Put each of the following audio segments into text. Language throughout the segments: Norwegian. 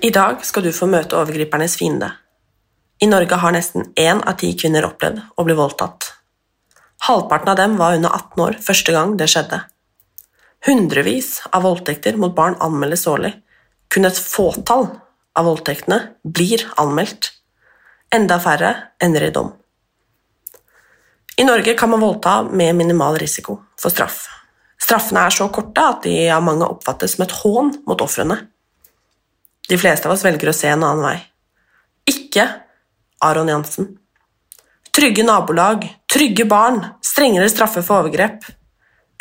I dag skal du få møte overgripernes fiende. I Norge har nesten én av ti kvinner opplevd å bli voldtatt. Halvparten av dem var under 18 år første gang det skjedde. Hundrevis av voldtekter mot barn anmeldes årlig. Kun et fåtall av voldtektene blir anmeldt. Enda færre ender i dom. I Norge kan man voldta med minimal risiko for straff. Straffene er så korte at de av mange oppfattes som et hån mot ofrene. De fleste av oss velger å se en annen vei. Ikke Aron Jansen. Trygge nabolag, trygge barn, strengere straffer for overgrep.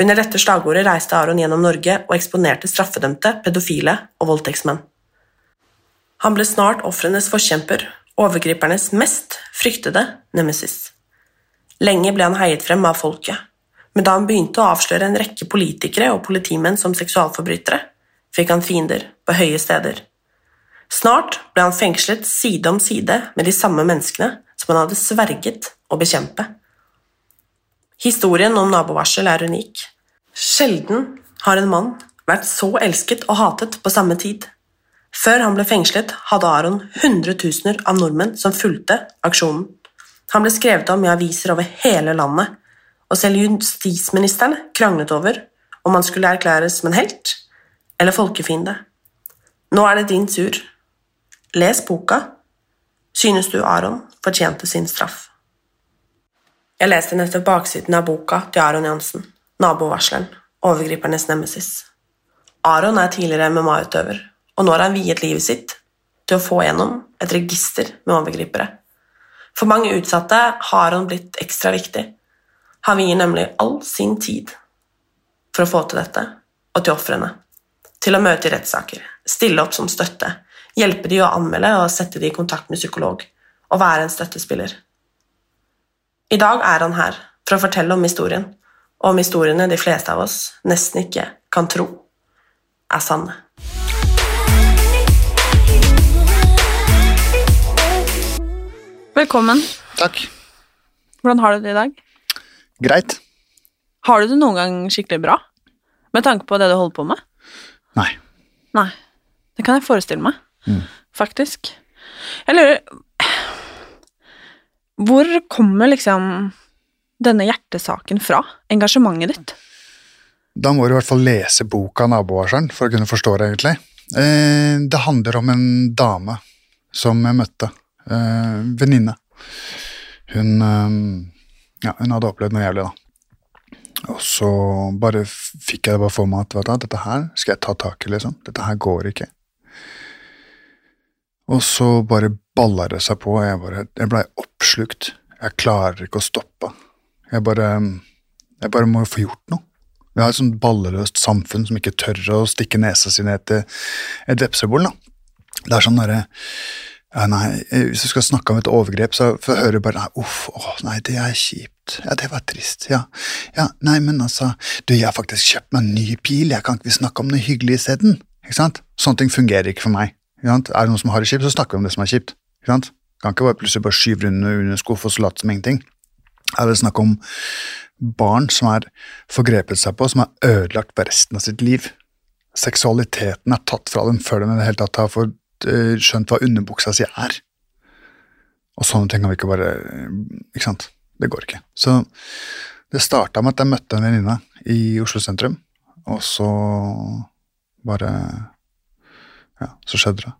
Under dette slagordet reiste Aron gjennom Norge og eksponerte straffedømte, pedofile og voldtektsmenn. Han ble snart ofrenes forkjemper, overgripernes mest fryktede nemesis. Lenge ble han heiet frem av folket, men da han begynte å avsløre en rekke politikere og politimenn som seksualforbrytere, fikk han fiender på høye steder. Snart ble han fengslet side om side med de samme menneskene som han hadde sverget å bekjempe. Historien om nabovarsel er unik. Sjelden har en mann vært så elsket og hatet på samme tid. Før han ble fengslet, hadde Aron hundretusener av nordmenn som fulgte aksjonen. Han ble skrevet om i aviser over hele landet, og selv justisministeren kranglet over om han skulle erklæres som en helt eller folkefiende. Nå er det din tur. Les boka. Synes du Aron fortjente sin straff? Jeg leste nettopp baksiden av boka til Aron Jansen, nabovarsleren, overgripernes nemesis. Aron er tidligere MMA-utøver, og nå har han viet livet sitt til å få gjennom et register med overgripere. For mange utsatte har Aron blitt ekstra viktig. Han vier nemlig all sin tid for å få til dette, og til ofrene. Til å møte i rettssaker, stille opp som støtte, hjelpe de å anmelde og sette de i kontakt med psykolog, og være en støttespiller. I dag er han her for å fortelle om historien, og om historiene de fleste av oss nesten ikke kan tro er sanne. Velkommen. Takk. Hvordan har du det i dag? Greit. Har du det noen gang skikkelig bra? Med tanke på det du holder på med? Nei. Nei. Det kan jeg forestille meg, Mm. faktisk. Jeg lurer Hvor kommer liksom denne hjertesaken fra? Engasjementet ditt? Da må du i hvert fall lese boka 'Nabovarsleren' for å kunne forstå det, egentlig. Eh, det handler om en dame som jeg møtte. Eh, Venninne. Hun, eh, ja, hun hadde opplevd noe jævlig, da. Og så bare fikk jeg det bare for meg at dette her skal jeg ta tak i, liksom. Dette her går ikke. Og så bare balla det seg på, og jeg bare Jeg blei oppslukt. Jeg klarer ikke å stoppe. Jeg bare Jeg bare må få gjort noe. Vi har et sånt balleløst samfunn som ikke tør å stikke nesa si ned til et vepsebol. da. Det er sånn derre ja, nei, Hvis du skal snakke om et overgrep, så får jeg høre bare nei, uff, å, nei, det er kjipt. Ja, det var trist. Ja, ja, nei, men altså Du, jeg har faktisk kjøpt meg en ny bil, jeg kan ikke vi snakke om noe hyggelig isteden? Ikke? Sånne ting fungerer ikke for meg. Er det noen som har det kjipt, så snakker vi om det som er kjipt. Kan ikke bare plutselig bare skyve under, under skuff og så late som ingenting. Er det snakk om barn som er forgrepet seg på, som er ødelagt for resten av sitt liv. Seksualiteten er tatt fra dem før de i det hele tatt har fått eh, skjønt hva underbuksa si er. Og sånne ting kan vi ikke bare Ikke sant? Det går ikke. Så det starta med at jeg møtte en venninne i Oslo sentrum, og så bare Ja, så skjedde det.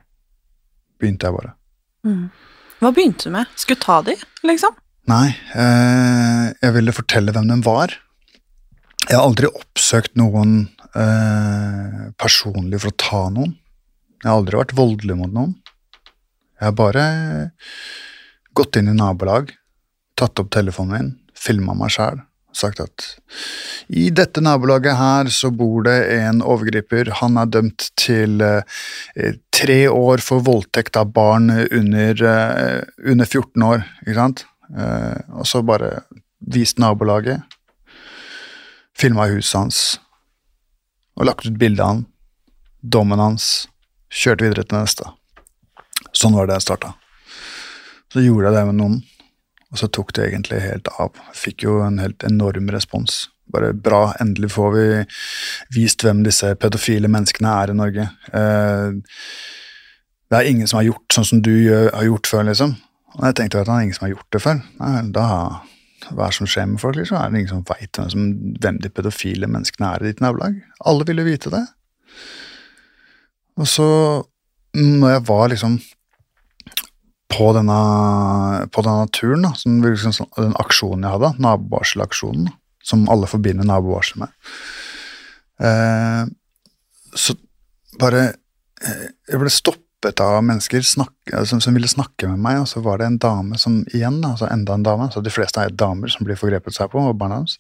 Begynte jeg bare. Mm. Hva begynte du med? Skulle ta de, liksom? Nei, eh, jeg ville fortelle hvem den var. Jeg har aldri oppsøkt noen eh, personlig for å ta noen. Jeg har aldri vært voldelig mot noen. Jeg har bare gått inn i nabolag, tatt opp telefonen min, filma meg sjæl, sagt at i dette nabolaget her så bor det en overgriper. Han er dømt til eh, tre år for voldtekt av barn under, eh, under 14 år, ikke sant? Eh, og så bare vist nabolaget, filma huset hans og lagt ut bilde av han, dommen hans, kjørte videre til neste. Sånn var det jeg starta. Så gjorde jeg det med noen, og så tok det egentlig helt av. Fikk jo en helt enorm respons. Bare bra, endelig får vi vist hvem disse pedofile menneskene er i Norge. Eh, det er ingen som har gjort sånn som du har gjort før, liksom. Og jeg tenkte at det er ingen som har gjort det før. Nei, da, hva er det som skjer med folk? liksom? Er det ingen som veit hvem, de pedofile menneskene er i ditt nabolag? Alle ville vite det. Og så, når jeg var liksom på denne, på denne turen, da, som, liksom, den aksjonen jeg hadde, nabovarselaksjonen, som alle forbinder nabovarsel med, eh, så bare eh, Jeg ble stoppet av mennesker snakke, som, som, ville snakke med meg, og så var det en dame som igjen, altså enda en dame, så de fleste er damer som blir forgrepet seg på, og barna hans,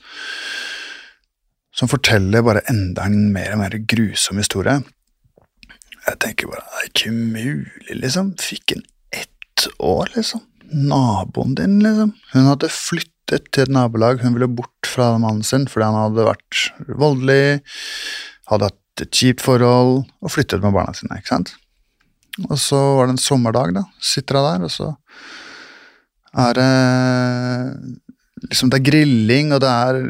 som forteller bare enda en mer og mer grusom historie. Jeg tenker bare Det er ikke mulig, liksom. Fikk en år, liksom. Naboen din, liksom. Hun hadde flyttet til et nabolag. Hun ville bort fra mannen sin fordi han hadde vært voldelig, hadde hatt et kjipt forhold og flyttet med barna sine. ikke sant? Og så var det en sommerdag, da. Sitter hun der, og så er det liksom Det er grilling, og det er,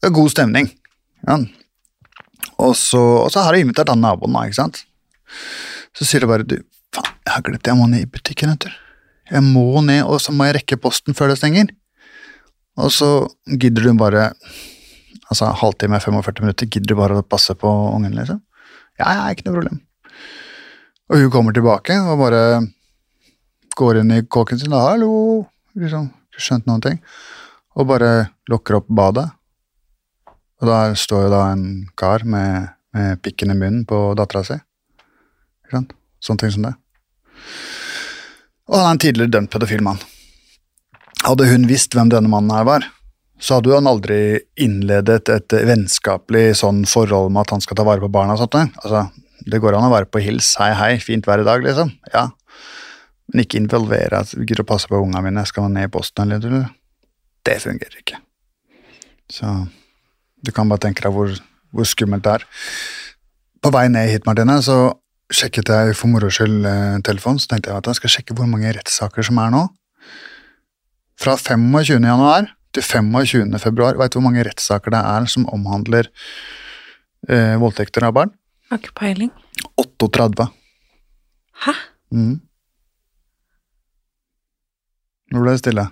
det er god stemning. Ja. Og, så, og så har jeg invitert han naboen, da, ikke sant. Så sier det bare du, jeg har glemt jeg må ned i butikken, vet du. Jeg må ned, og så må jeg rekke posten før det stenger. Og så gidder du bare Altså halvtime, 45 minutter, gidder du bare å passe på ungen, liksom? Ja, ja, ikke noe problem. Og hun kommer tilbake og bare går inn i kåken sin og 'hallo', liksom, ikke skjønt noen ting, og bare lukker opp badet. Og der står jo da en kar med, med pikken i munnen på dattera si. Ikke sant? Sånne ting som det. Og han er en tidligere dømt pedofil mann. Hadde hun visst hvem denne mannen her var, så hadde han aldri innledet et vennskapelig sånn forhold med at han skal ta vare på barna. og sånt. Altså, det går an å være på hils, hei, hei, fint vær i dag, liksom. Ja. Men ikke involvere at du gidder å passe på unga mine, skal man ned i posten eller Det fungerer ikke. Så du kan bare tenke deg hvor, hvor skummelt det er. På vei ned hit, Martine, så sjekket jeg for moro skyld eh, telefonen, så tenkte jeg at jeg skal sjekke hvor mange rettssaker som er nå. Fra 25. januar til 25. februar, veit du hvor mange rettssaker det er som omhandler eh, voldtekter av barn? Har ikke peiling. 38. Hæ? Mm. Nå ble det stille.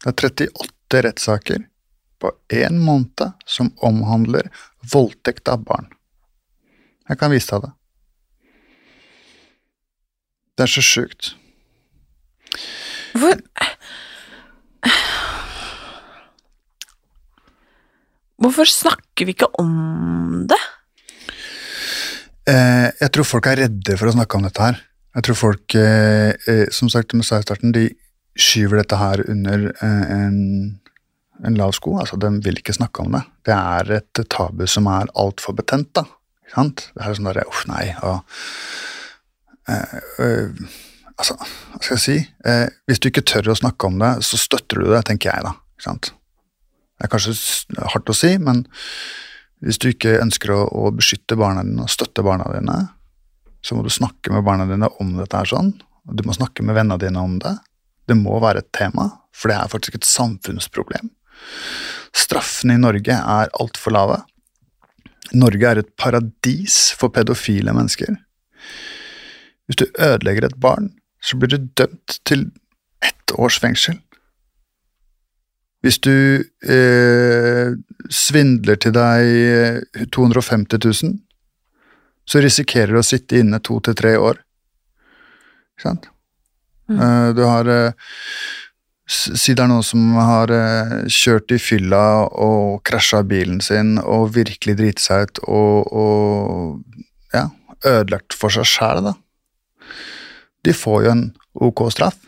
Det er 38 rettssaker på én måned som omhandler voldtekt av barn. Jeg kan vise deg det. Det er så sjukt. Hvor Hvorfor snakker vi ikke om det? Eh, jeg tror folk er redde for å snakke om dette her. Jeg tror folk, eh, eh, som sagt med sa i starten, de skyver dette her under eh, en, en, lav sko. Altså, De vil ikke snakke om det. Det er et tabu som er altfor betent. da. Ikke sant? Det er sånn derre uff, nei. og altså, hva skal jeg si? hvis du ikke tør å snakke om det, så støtter du det, tenker jeg, da. Ikke sant? Det er kanskje hardt å si, men hvis du ikke ønsker å, å, beskytte barna dine og støtte barna dine, så må du snakke med barna dine om dette her sånn. Du må snakke med vennene dine om det. Det må være et tema, for det er faktisk et samfunnsproblem. Straffene i Norge er altfor lave. Norge er et paradis for pedofile mennesker. Hvis du ødelegger et barn, så blir du dømt til ett års fengsel. Hvis du eh, svindler til deg eh, 250 000, så risikerer du å sitte inne to til tre år. Ikke sant? Eh, du har eh, Si det er noen som har eh, kjørt i fylla og krasja bilen sin og virkelig driti seg ut og, og ja, ødelagt for seg sjæl, da. De får jo en ok straff,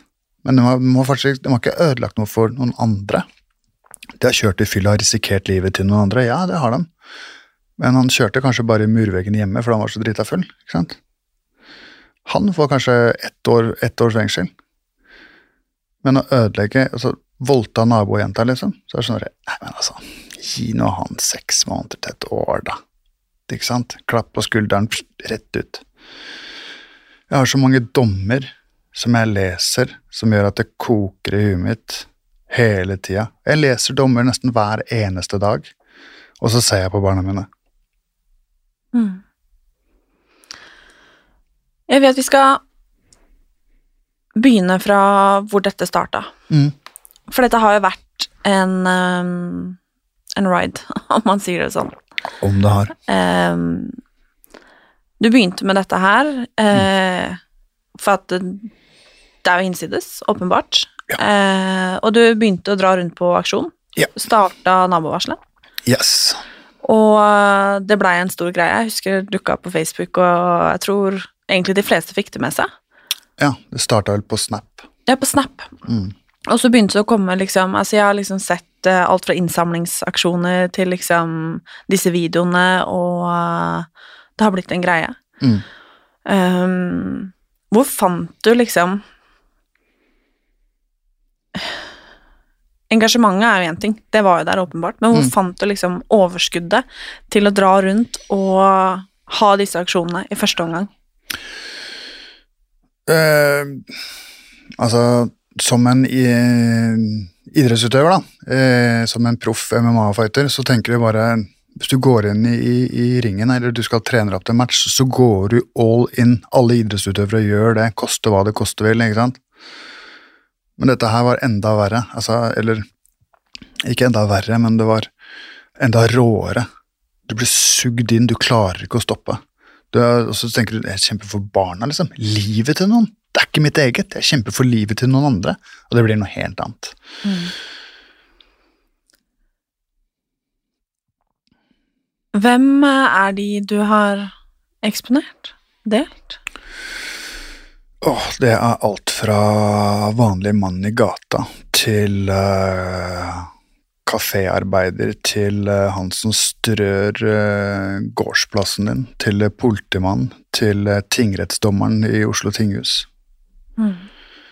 men de har, må faktisk, de har ikke ødelagt noe for noen andre. De har kjørt i fylla og risikert livet til noen andre, ja, det har de. Men han kjørte kanskje bare i murveggen hjemme fordi han var så drita full. ikke sant? Han får kanskje ett, år, ett års fengsel. Men å ødelegge altså Voldta nabojenta, liksom. Så er det sånn altså, gi nå han seks måneder til et år, da. Ikke sant? Klapp på skulderen, pst, rett ut. Jeg har så mange dommer som jeg leser, som gjør at det koker i huet mitt hele tida. Jeg leser dommer nesten hver eneste dag, og så ser jeg på barna mine. Mm. Jeg vet vi skal begynne fra hvor dette starta. Mm. For dette har jo vært en, um, en ride, om man sier det sånn. Om det har. Um, du begynte med dette her eh, for at det, er jo innsides, åpenbart. Eh, og du begynte å dra rundt på aksjon. Ja. Starta nabovarselet. Yes. Og eh, det blei en stor greie. Jeg husker det dukka opp på Facebook, og jeg tror egentlig de fleste fikk det med seg. Ja, det starta vel på Snap. Ja, på Snap. Mm. Og så begynte det å komme liksom Altså, jeg har liksom sett uh, alt fra innsamlingsaksjoner til liksom disse videoene, og eh, det har blitt en greie. Mm. Um, hvor fant du liksom Engasjementet er jo én ting, det var jo der åpenbart, men hvor Mm. fant du liksom overskuddet til å dra rundt og ha disse aksjonene i første omgang? Uh, altså, som en i, idrettsutøver, da, uh, som en proff MMA-fighter, så tenker du bare Hvis du går inn i, i, i ringen, eller du skal trene opp til match, så går du all in. Alle idrettsutøvere gjør det, koste hva det koste vil, ikke sant? Men dette her var enda verre. Altså, eller ikke enda verre, men det var enda råere. Du blir sugd inn, du klarer ikke å stoppe. Du, og så tenker du jeg kjemper for barna, liksom. Livet til noen. Det er ikke mitt eget. Jeg kjemper for livet til noen andre. Og det blir noe helt annet. Hvem eh, er de du har eksponert? Delt? Åh, det er alt fra vanlig mann i gata til uh, kaféarbeider til uh, han som strør uh, gårdsplassen din, til politimann, til tingrettsdommeren i Oslo tinghus. Mm.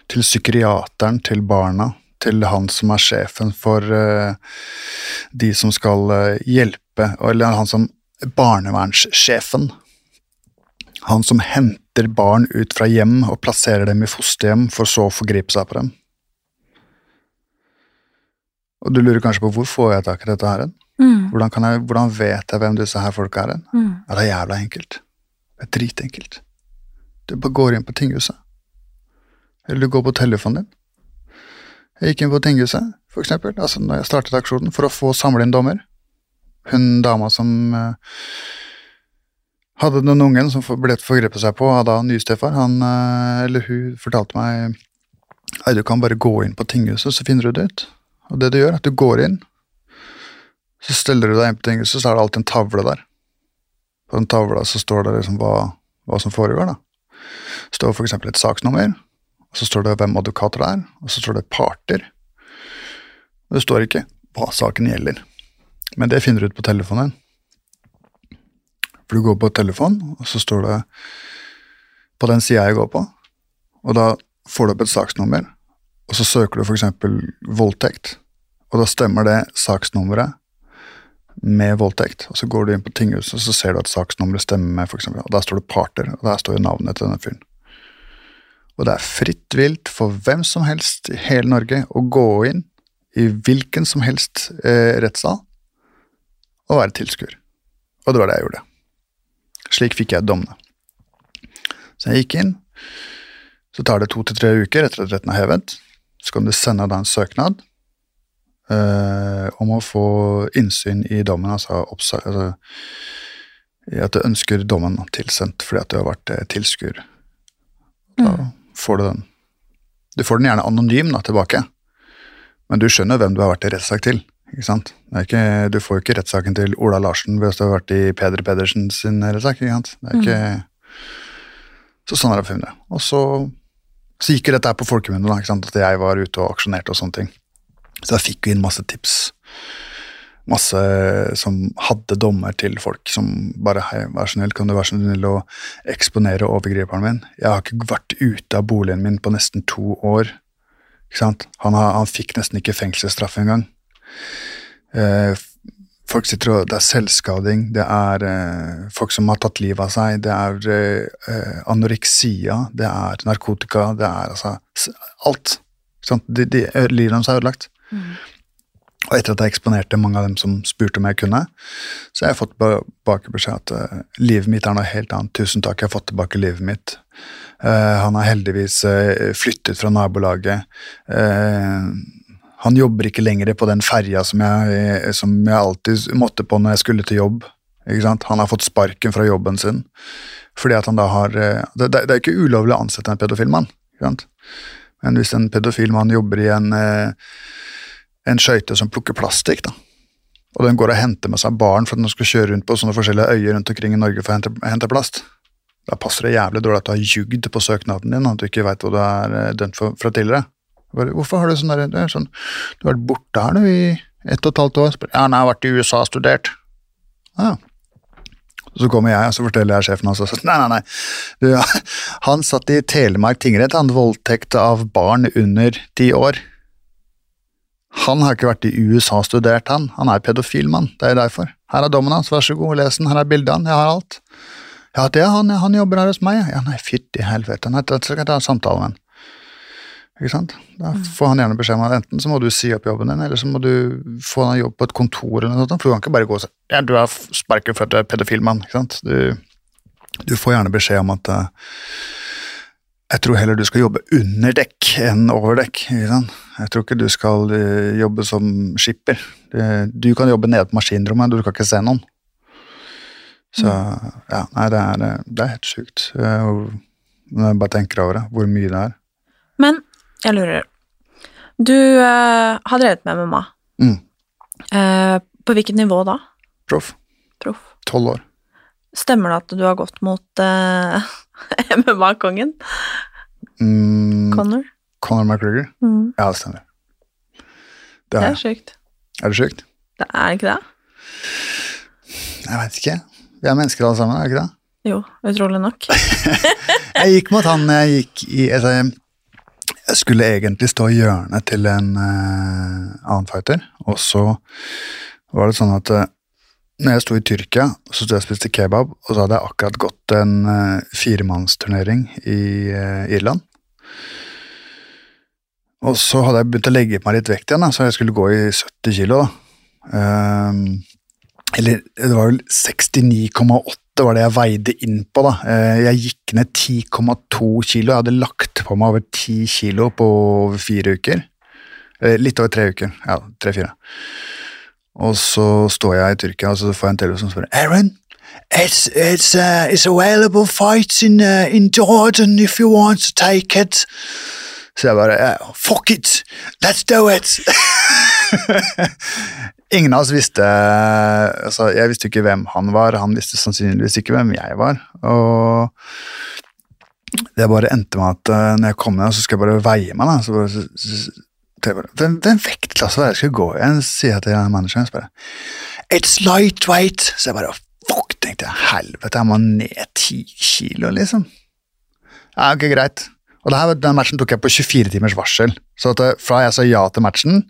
til psykiateren, til barna, til han som er sjefen for eh, de som skal eh, hjelpe, eller han som barnevernssjefen. Han som henter barn ut fra hjem og plasserer dem i fosterhjem, for så å forgripe seg på dem. Og du lurer kanskje på hvor får jeg tak i dette her? Mm. Hvordan, kan jeg, hvordan vet jeg hvem disse her folka er? Mm. Ja, det er jævla enkelt. Det er dritenkelt. Du bare går inn på tinghuset. Eller du går på telefonen din. Jeg gikk inn på tinghuset, for eksempel, altså når jeg startet aksjonen, for å få samle inn dommer. Hun dama som uh, hadde den ungen som ble forgrepet seg på av da nystefar, han, uh, eller hun fortalte meg Nei, du kan bare gå inn på tinghuset, så finner du det ut. Og det du gjør, er at du går inn, så steller du deg inn på tinghuset, så er det alltid en tavle der. På den tavla så står det liksom hva, hva som foregår, da. Det står for eksempel et saksnummer, og så står det hvem advokater det er, og så står det parter. Og det står ikke hva saken gjelder. Men det finner du ut på telefonen. For du går på telefon, og så står det på den sida jeg går på, og da får du opp et saksnummer, og så søker du eksempel voldtekt, og da stemmer det saksnummeret med voldtekt, og så går du inn på tinghuset, og så ser du at saksnummeret stemmer med, eksempel, og der står det parter, og der står jo navnet til denne fyren. Og det er fritt vilt for hvem som helst i hele Norge å gå inn i hvilken som helst eh, rettssal og være tilskuer. Og det var det jeg gjorde. Slik fikk jeg dommene. Så jeg gikk inn, så tar det to til tre uker etter at retten er hevet. Så kan du sende deg en søknad eh, om å få innsyn i dommen, altså, altså at du ønsker dommen tilsendt fordi at du har vært eh, tilskuer. Da får du den. Du får den gjerne anonym da, tilbake, men du skjønner hvem du har vært i rettssak til. Ikke sant? Det ikke, du får jo ikke rettssaken til Ola Larsen hvis du har vært i Peder Pedersen sin rettssak. ikke sant? Det er ikke... Så sånn er det for meg. Og så, så gikk jo dette her på folkemunne, da, at jeg var ute og aksjonerte og sånne ting. Så jeg fikk jo inn masse tips. Masse som hadde dommer til folk som bare Hei, vær så snill, kan du være så snill å eksponere overgriperen min? Jeg har ikke vært ute av boligen min på nesten to år. Ikke sant? Han, har, han fikk nesten ikke fengselsstraff engang. Eh, folk sitter og Det er selvskading, det er eh, folk som har tatt livet av seg, det er eh, eh, anoreksia, det er narkotika, det er altså alt. Ikke sant? De, de, livet deres er ødelagt. Og etter at jeg eksponerte mange av dem som spurte om jeg kunne, så har jeg fått tilbake beskjed at eh, livet mitt er noe helt annet. Tusen takk, jeg har fått tilbake livet mitt. Eh, han har heldigvis eh, flyttet fra nabolaget. Han jobber ikke lenger på den ferja som som jeg alltid måtte på når jeg skulle til jobb. Han har fått sparken fra jobben sin. Fordi at han da har Det, det er ikke ulovlig å ansette en pedofil mann. Men hvis en pedofil mann jobber i en, en skøyte som plukker plastikk, da, og den går og henter med seg barn for at den skal kjøre rundt på sånne forskjellige øyer rundt omkring i Norge for å hente, hente plast, da passer det jævlig dårlig at du har ljugd på søknaden din, at du ikke veit hva du er eh, dømt for fra tidligere. Bare, Hvorfor har du sånn der, er sånn Du har vært borte her nå i ett og et halvt år. Spør, ja, nei, jeg har vært i USA og studert. Ja. Så kommer jeg, og så forteller jeg sjefen hans nei, nei, nei. Du, han satt i Telemark tingrett, han voldtekt av barn under ti år. Han har ikke vært i USA og studert, han. Han er pedofil mann, det er derfor. Her er dommen hans, vær så god, les den, her er bildet han, jeg har alt. Ja, det er han, han jobber her hos meg. Ja, nei, fytti helvete, nei, da skal jeg ta en samtale med han. Ikke sant? Da får han gjerne beskjed om at enten så må du si opp jobben din, eller så må du få en jobb på et kontor eller noe sånt, for du kan ikke bare gå og si ja, du er sparket for at du er pedofil mann, ikke sant? Du, du får gjerne beskjed om at eh, jeg tror heller du skal jobbe under dekk enn over dekk. Jeg tror ikke du skal eh, jobbe som skipper. Du kan jobbe nede på maskinrommet, du kan ikke se noen. Så ja, nei, det er, eh, det er helt sjukt. eh, Når jeg bare tenker over det, hvor mye det er. Men jeg lurer. Du uh, har drevet med MMA. Mm. Uh, på hvilket nivå da? Proff. Tolv år. Stemmer det at du har gått mot eh, MMA-kongen? Mm, Connor? Conor McGregor? Mm. Ja, det stemmer. Det Det er, sjukt. er det sjukt? Det er ikke det? Jeg veit ikke. Vi er mennesker alle sammen, er det ikke det? Jo, utrolig nok. Jeg gikk mot han jeg gikk i altså, Jeg skulle egentlig stå i hjørnet til en uh, annen fighter, og så var det sånn at uh, når jeg sto i Tyrkia, så sto jeg og spiste kebab, og så hadde jeg akkurat gått en uh, firemannsturnering i uh, Irland. Og så hadde jeg begynt å legge på meg litt vekt igjen, da, så jeg skulle gå i 70 kilo. da. Um, eller det var vel 69,8 var det jeg veide inn på. da. Uh, Jeg gikk ned 10,2 kilo. Jeg hadde lagt på meg over 10 kilo på over fire uker. Uh, Litt over tre uker. Ja, tre-fire. Og så står jeg i Tyrkia, og så får jeg en telefon som spør Aaron, it's, it's, uh, it's available fights in, uh, in Jordan if you want to take it. Så jeg bare yeah, Fuck it! Let's do it! Ingen av oss visste altså Jeg visste ikke hvem han var, han visste sannsynligvis ikke hvem jeg var. Og det bare endte med at eh, når jeg kom ned, så skal jeg bare veie meg. da, så bare, så, Hvem, vektklasse var det jeg skulle gå i? Sier jeg til manageren jeg bare It's lightweight! Så jeg bare Fuck, tenkte jeg. Helvete, jeg må ned ti kilo, liksom. Ja, ok, greit. Og her, den matchen tok jeg på 24 timers varsel. Så at det, fra jeg sa ja til matchen,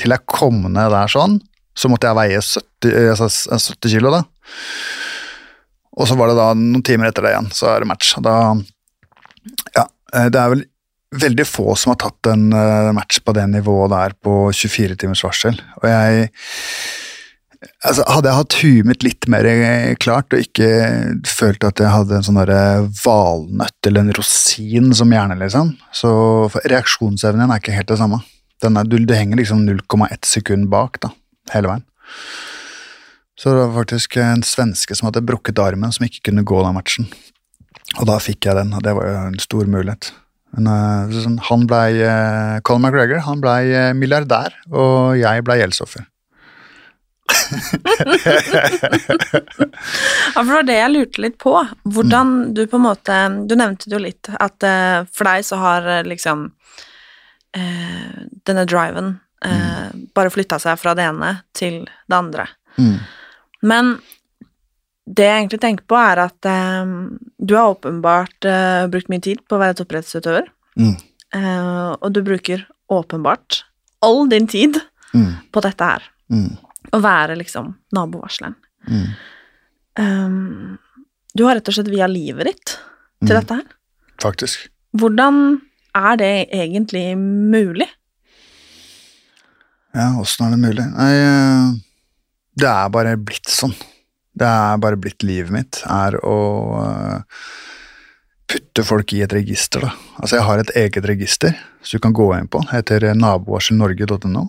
til jeg kom ned der sånn, så måtte jeg veie 70, eh, altså 70 kilo, da. Og så var det da noen timer etter det igjen, så er det match. Og da Ja, eh, det er vel veldig få som har tatt en eh, match på det nivået der på 24 timers varsel. Og jeg Altså, hadde jeg hatt huet mitt litt mer eh, klart, og ikke følt at jeg hadde en sånn valnøtt eller en rosin som hjerne, liksom, så reaksjonsevnen din er ikke helt det samme. Er, du, du, henger liksom 0,1 sekund bak da, hele veien. Så det var faktisk en svenske som hadde brukket armen, som ikke kunne gå den matchen. Og da fikk jeg den, og det var jo en stor mulighet. Men eh, sånn, han ble, uh, Colin McGregor han blei uh, milliardær, og jeg blei gjeldsoffer. Ja, for det var det jeg lurte litt på. Hvordan du på en måte Du nevnte jo litt, at eh, for deg så har eh, liksom eh, denne driven eh, bare flytta seg fra det ene til det andre. Mm. Men det jeg egentlig tenker på, er at eh, du har åpenbart eh, brukt mye tid på å være toppidrettsutøver, Mm. eh, og du bruker åpenbart all din tid Mm. på dette her. Mm. Å være liksom nabovarsleren. Mm. Um, du har rett og slett via livet ditt til Mm. dette her. Faktisk. Hvordan er det egentlig mulig? Ja, åssen er det mulig? Nei, eh, det er bare blitt sånn. Det er bare blitt livet mitt, er å eh, putte folk i et register, da. Altså, jeg har et eget register, som du kan gå inn på. Heter nabovarselnorge.no.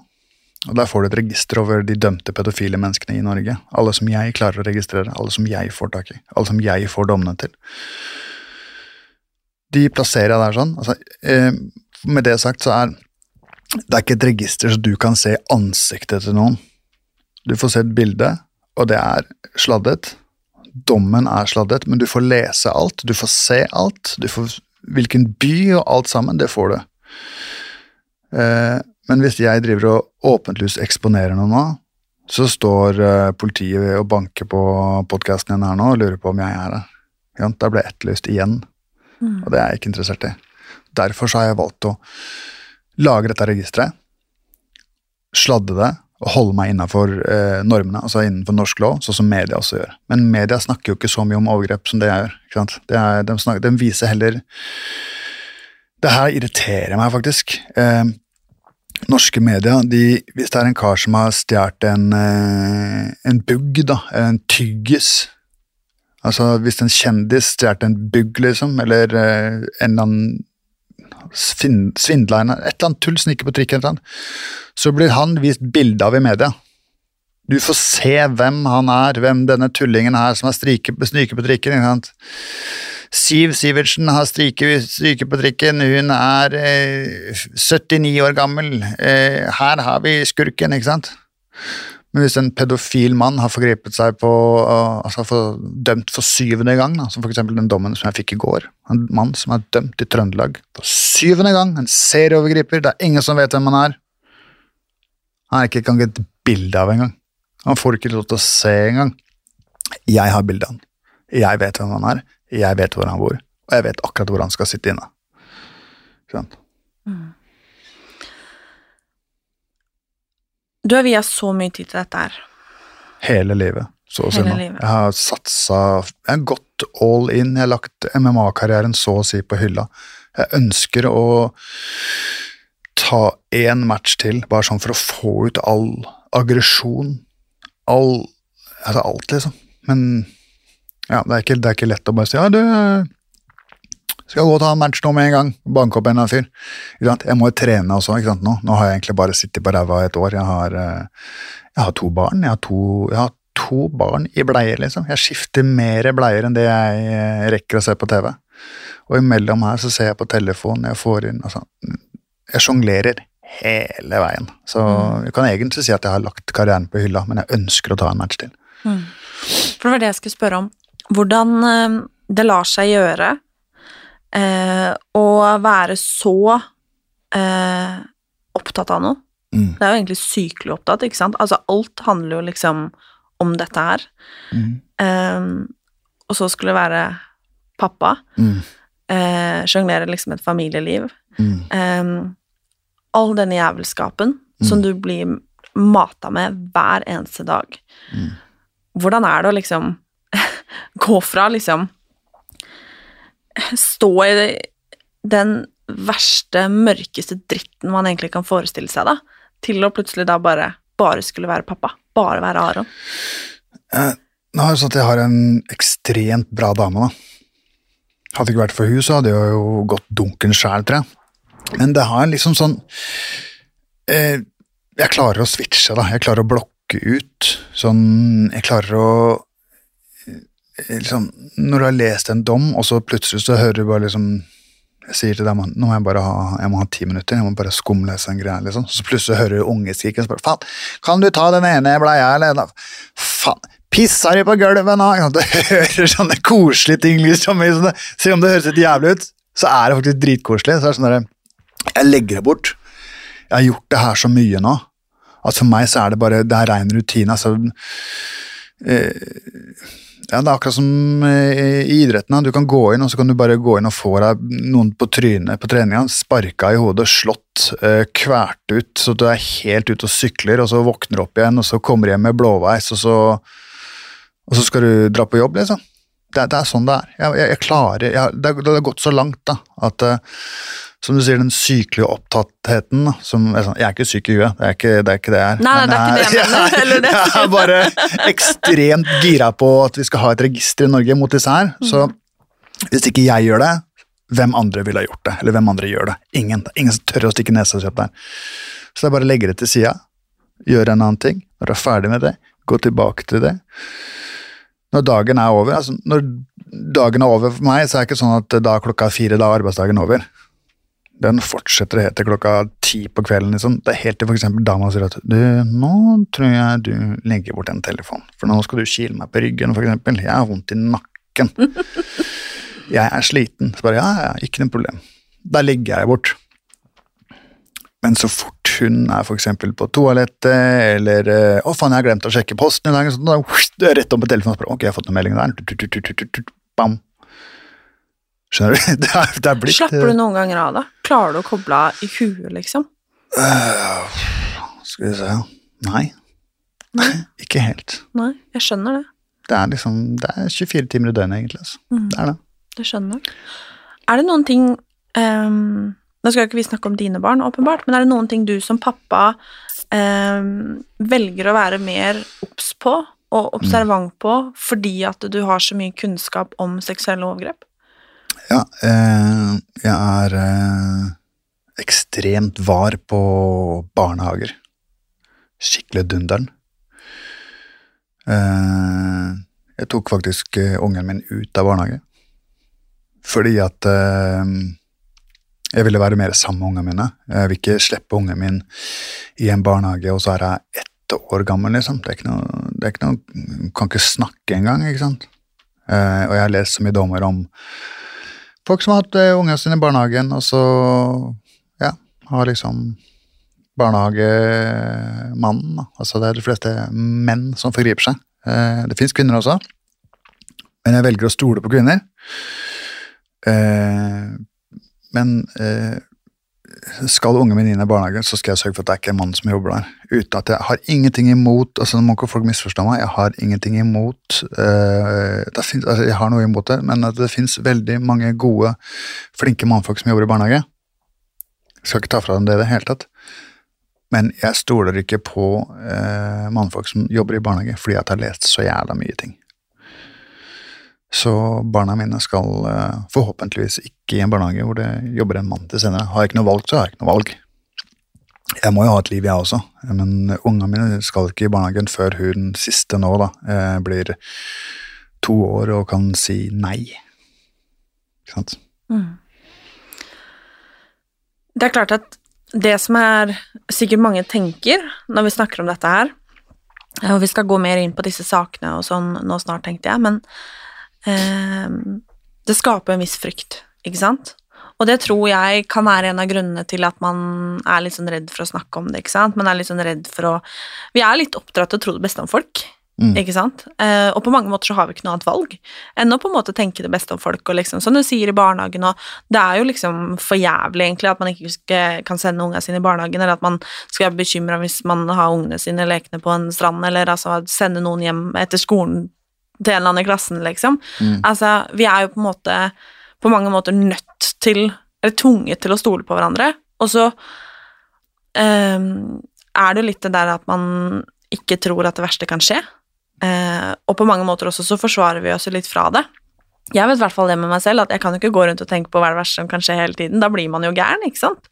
Og der får du et register over de dømte pedofile menneskene i Norge. Alle som jeg klarer å registrere, alle som jeg får tak i, alle som jeg får dommene til. De plasserer jeg der sånn. Altså, eh, med det sagt så er det er ikke et register så du kan se ansiktet til noen. Du får se et bilde, og det er sladdet. Dommen er sladdet, men du får lese alt, du får se alt. Du får hvilken by og alt sammen, det får du. Eh, men hvis jeg driver og åpenlyst eksponerer noe nå, så står eh, politiet og banker på podkasten din her nå og lurer på om jeg er der. Ja, Da ble jeg etterlyst igjen, og det er jeg ikke interessert i. Derfor så har jeg valgt å lage dette registeret, sladde det og holde meg innafor eh, normene, altså innenfor norsk lov, sånn som media også gjør. Men media snakker jo ikke så mye om overgrep som det jeg gjør. ikke sant? Er, de, snakker, de viser heller Det her irriterer meg faktisk. Eh, norske media, de, hvis det er en kar som har stjålet en, eh, en bugg, da, en tyggis Altså hvis en kjendis stjal en bugg, liksom, eller eh, en eller annen svindla henne, et eller annet tull, sniker på trikken, et eller annet, så blir han vist bilde av i media. Du får se hvem han er, hvem denne tullingen er som har strike, på trikken. ikke sant? Siv Sivertsen har stryket på trikken, hun er eh, 79 år gammel. Eh, her har vi skurken, ikke sant? Men hvis en pedofil mann har forgrepet seg på uh, altså for, Dømt for syvende gang, da, som f.eks. den dommen som jeg fikk i går. En mann som er dømt i Trøndelag for syvende gang. En serieovergriper. Det er ingen som vet hvem han er. Han er ikke engang et bilde av engang. Han får ikke lov til å se engang. Jeg har bildet han. Jeg vet hvem han er. Jeg vet hvor han bor. Og jeg vet akkurat hvor han skal sitte inne. Skjønt? sant? Du har via så mye tid til dette her. Hele livet. Så å si Hele nå. Jeg har satsa Jeg har gått all in. Jeg har lagt MMA-karrieren så å si på hylla. Jeg ønsker å ta én match til, bare sånn for å få ut all aggresjon. All Altså alt, liksom. Men ja, det er ikke, det er ikke lett å bare si ja, du skal gå og ta en match nå med en gang. Banke opp en eller annen fyr. Jeg må jo trene også. ikke sant? Nå, nå har jeg egentlig bare sittet på ræva et år. Jeg har, eh, jeg har to barn. Jeg har to, jeg har to barn i bleier, liksom. Jeg skifter mer bleier enn det jeg eh, rekker å se på TV. Og imellom her så ser jeg på telefonen, jeg får inn altså, Jeg sjonglerer hele veien. Så jeg kan egentlig si at jeg har lagt karrieren på hylla, men jeg ønsker å ta en match til. For det var det jeg skulle spørre om. Hvordan eh, det lar seg gjøre å være så eh, opptatt av noe. Mm. Det er jo egentlig sykelig opptatt, ikke sant? Altså, alt handler jo liksom om dette her. Mm. Eh, og så skulle det være pappa. Mm. Eh, Sjonglere liksom et familieliv. Mm. Eh, all denne jævelskapen som du blir mata med hver eneste dag. Mm. Hvordan er det å liksom gå fra liksom Stå i den verste, mørkeste dritten man egentlig kan forestille seg, da, til å plutselig da bare bare skulle være pappa. Bare være Aron. Nå er det sånn at jeg har en ekstremt bra dame, da. Hadde det ikke vært for hun, så hadde jeg jo gått dunken sjæl, tror jeg. Men det har liksom sånn eh, Jeg klarer å switche, da. Jeg klarer å blokke ut. Sånn Jeg klarer å liksom, Når du har lest en dom, og så plutselig så hører du bare liksom Jeg sier til deg nå må jeg bare ha, jeg må ha ti minutter, jeg må bare skumlese en greie. liksom. Så plutselig hører du ungeskriken og spør faen, kan du ta den ene bleia, eller? Faen, pisser de på gulvet nå? Du hører sånne koselige ting, liksom. Selv om det høres litt jævlig ut, så er det faktisk dritkoselig. Så er det sånn der, jeg legger det bort. Jeg har gjort det her så mye nå. At for meg så er det bare det er rein rutine. Altså, eh, ja, det er akkurat som eh, i idretten. Du kan gå inn og så kan du bare gå inn og få deg noen på trynet på treninga. Sparka i hodet, slått, eh, kvært ut så du er helt ute og sykler, og så våkner du opp igjen, og så kommer du hjem med blåveis, og så, og så skal du dra på jobb, liksom. Det, det er sånn det er. Jeg, jeg, jeg klarer jeg, det, det har gått så langt da, at eh, som du sier, den sykelige opptattheten som er sånn, Jeg er ikke syk i huet, det er ikke det, er ikke det jeg er. Nei, det er ikke det jeg mener, er- det. jeg er bare ekstremt gira på at vi skal ha et register i Norge mot disse her. Så Mhm. hvis ikke jeg gjør det, hvem andre ville ha gjort det? Eller hvem andre gjør det? Ingen. Er ingen som tør å stikke nesa si opp der. Så det er bare å legge det til sida, gjøre en annen ting. Når du er ferdig med det, gå tilbake til det. Når dagen er over, altså når dagen er over for meg, så er det ikke sånn at da klokka er fire, da er arbeidsdagen over. Den fortsetter helt til klokka ti på kvelden. Liksom. Det er helt til eksempel dama sier at du, nå tror jeg du legger bort den telefonen, for nå skal du kile meg på ryggen, eksempel. Jeg har vondt i nakken. Jeg er sliten. Så bare ja, ja, ikke noe problem. Da legger jeg bort. Men så fort hun er eksempel på toalettet, eller eh, 'Å, faen, jeg har glemt å sjekke posten i dag', så da det er rett om på telefonen og spør 'Ok, jeg har fått noen meldinger der'. Bam. Skjønner du? Det er, det er blitt Slapper du noen ganger av da? Klarer du å koble av i huet, liksom? Uh, Skal vi se Nei. Ikke helt. Nei, jeg skjønner det. Det er liksom Det er 24 timer i døgnet, egentlig. Altså. Mm. Det er det. Det skjønner jeg. Er det noen ting um, Nå skal ikke vi snakke om dine barn, åpenbart, men er det noen ting du som pappa um, velger å være mer obs på og observant på fordi at du har så mye kunnskap om seksuelle overgrep? Ja, eh, jeg er eh, ekstremt var på barnehager. Skikkelig dunderen. Eh, jeg tok faktisk eh, ungen min ut av barnehage. Fordi at eh, jeg ville være mer sammen med ungene mine. Jeg vil ikke slippe ungen min i en barnehage, og så er jeg ett år gammel, liksom. Det er ikke noe, det er ikke noe Kan ikke snakke engang, ikke sant. Eh, og jeg har lest så mye dommer om folk som har hatt uh, ungene sine i barnehagen, og så ja, har liksom barnehagemannen. Altså det er de fleste menn som forgriper seg. Eh, det fins kvinner også, men jeg velger å stole på kvinner. Eh, men eh, skal ungen min inn i barnehagen, så skal jeg sørge for at det er ikke en mann som jobber der. Uten at jeg har ingenting imot altså Nå må ikke folk misforstå meg, jeg har ingenting imot uh, finnes, altså Jeg har noe imot det, men det fins veldig mange gode, flinke mannfolk som jobber i barnehage. Jeg skal ikke ta fra dem det i det hele tatt. Men jeg stoler ikke på uh, mannfolk som jobber i barnehage, fordi at jeg har lest så jævla mye ting. Så barna mine skal eh, forhåpentligvis ikke i en barnehage hvor det jobber en mann til senere. Har jeg ikke noe valg, så har jeg ikke noe valg. Jeg må jo ha et liv, jeg også, men ungene mine skal ikke i barnehagen før hun siste nå da, eh, blir to år og kan si nei. Ikke sant? Det er klart at det som er sikkert mange tenker når vi snakker om dette her, og vi skal gå mer inn på disse sakene og sånn nå snart, tenkte jeg, men det skaper en viss frykt, ikke sant? Og det tror jeg kan være en av grunnene til at man er litt sånn redd for å snakke om det, ikke sant? Man er litt sånn redd for å Vi er litt oppdratt til å tro det beste om folk, Mm. ikke sant? Eh, og på mange måter så har vi ikke noe annet valg enn å på en måte tenke det beste om folk, og liksom, som du sier i barnehagen, og det er jo liksom for jævlig egentlig at man ikke kan sende ungene sine i barnehagen, eller at man skal være bekymra hvis man har ungene sine lekende på en strand, eller altså sende noen hjem etter skolen til en eller annen i klassen, liksom. Altså, vi er jo på en måte på mange måter nødt til, eller tvunget til å stole på hverandre, og så ehm, er det jo litt det der at man ikke tror at det verste kan skje, eh, og på mange måter også så forsvarer vi oss litt fra det. Jeg vet i hvert fall det med meg selv, at jeg kan jo ikke gå rundt og tenke på hva det verste som kan skje hele tiden, da blir man jo gæren, ikke sant?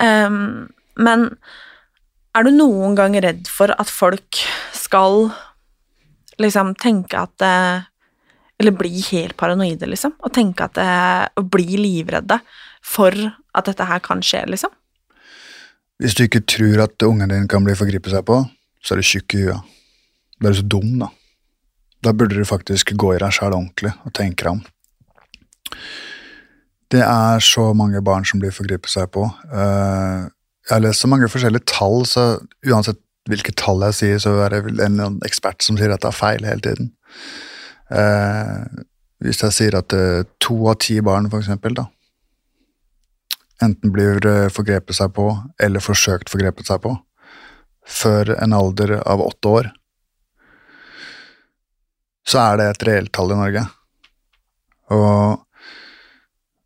Ehm, Men er du noen gang redd for at folk skal liksom tenke at eh, Eller bli helt paranoide, liksom? Og tenke at eh, Og bli livredde for at dette her kan skje, liksom? Hvis du ikke tror at ungen din kan bli forgripet seg på, så er du tjukk i huet. Da er du så dum, da. Da burde du faktisk gå i deg sjæl ordentlig og tenke deg om. Det er så mange barn som blir forgripet seg på. Eh, Jeg har lest så mange forskjellige tall, så uansett hvilke tall jeg sier, så er det en ekspert som sier at det er feil hele tiden. Eh, Hvis jeg sier at eh, to av ti barn, for eksempel, da, enten blir eh, forgrepet seg på eller forsøkt forgrepet seg på før en alder av åtte år, så er det et reelt tall i Norge. Og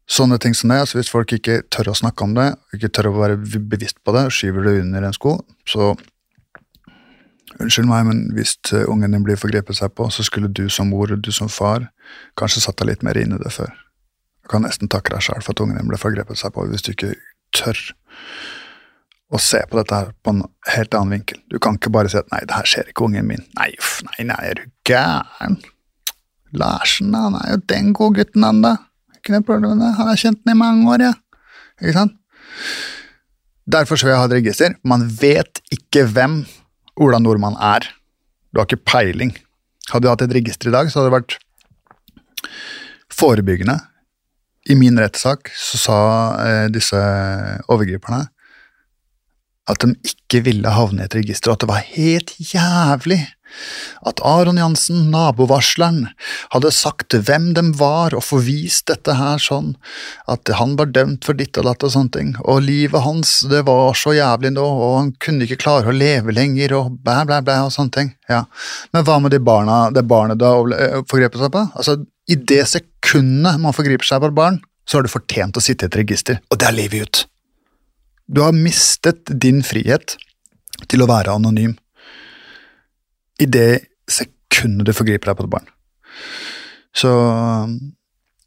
sånne ting som det, altså hvis folk ikke tør å snakke om det, ikke tør å være bevisst på det, skyver det under en sko, så Unnskyld meg, men hvis eh, ungen din blir forgrepet seg på, så skulle du som mor og du som far kanskje satt deg litt mer inn i det før. Du kan nesten takke deg sjøl for at ungen din ble forgrepet seg på, hvis du ikke tør å se på dette her på en helt annen vinkel. Du kan ikke bare si at 'nei, det her skjer ikke ungen min'. Nei, uff, nei, nei, er du gæren? Larsen, han er jo den gode gutten, han da. Ikke noe problem med det. Han har kjent den i mange år, ja. Ikke sant? Derfor skal jeg ha et register. Man vet ikke hvem Ola Nordmann er. Du har ikke peiling. Hadde du hatt et register i dag, så hadde det vært forebyggende. I min rettssak så sa eh, disse overgriperne at de ikke ville havne i et register, og at det var helt jævlig at Aron Jansen, nabovarsleren, hadde sagt hvem de var og forvist dette her sånn, at han var dømt for ditt og datt og sånne ting, og livet hans, det var så jævlig nå, og han kunne ikke klare å leve lenger, og blæ, blæ, blæ, og sånne ting. Ja. Men hva med de barna, det barnet du har forgrepet seg på? Altså, i det sekundet man forgriper seg på et barn, så har du fortjent å sitte i et register, og det er livet ut. Du har mistet din frihet til å være anonym i det sekundet du forgriper deg på et barn. Så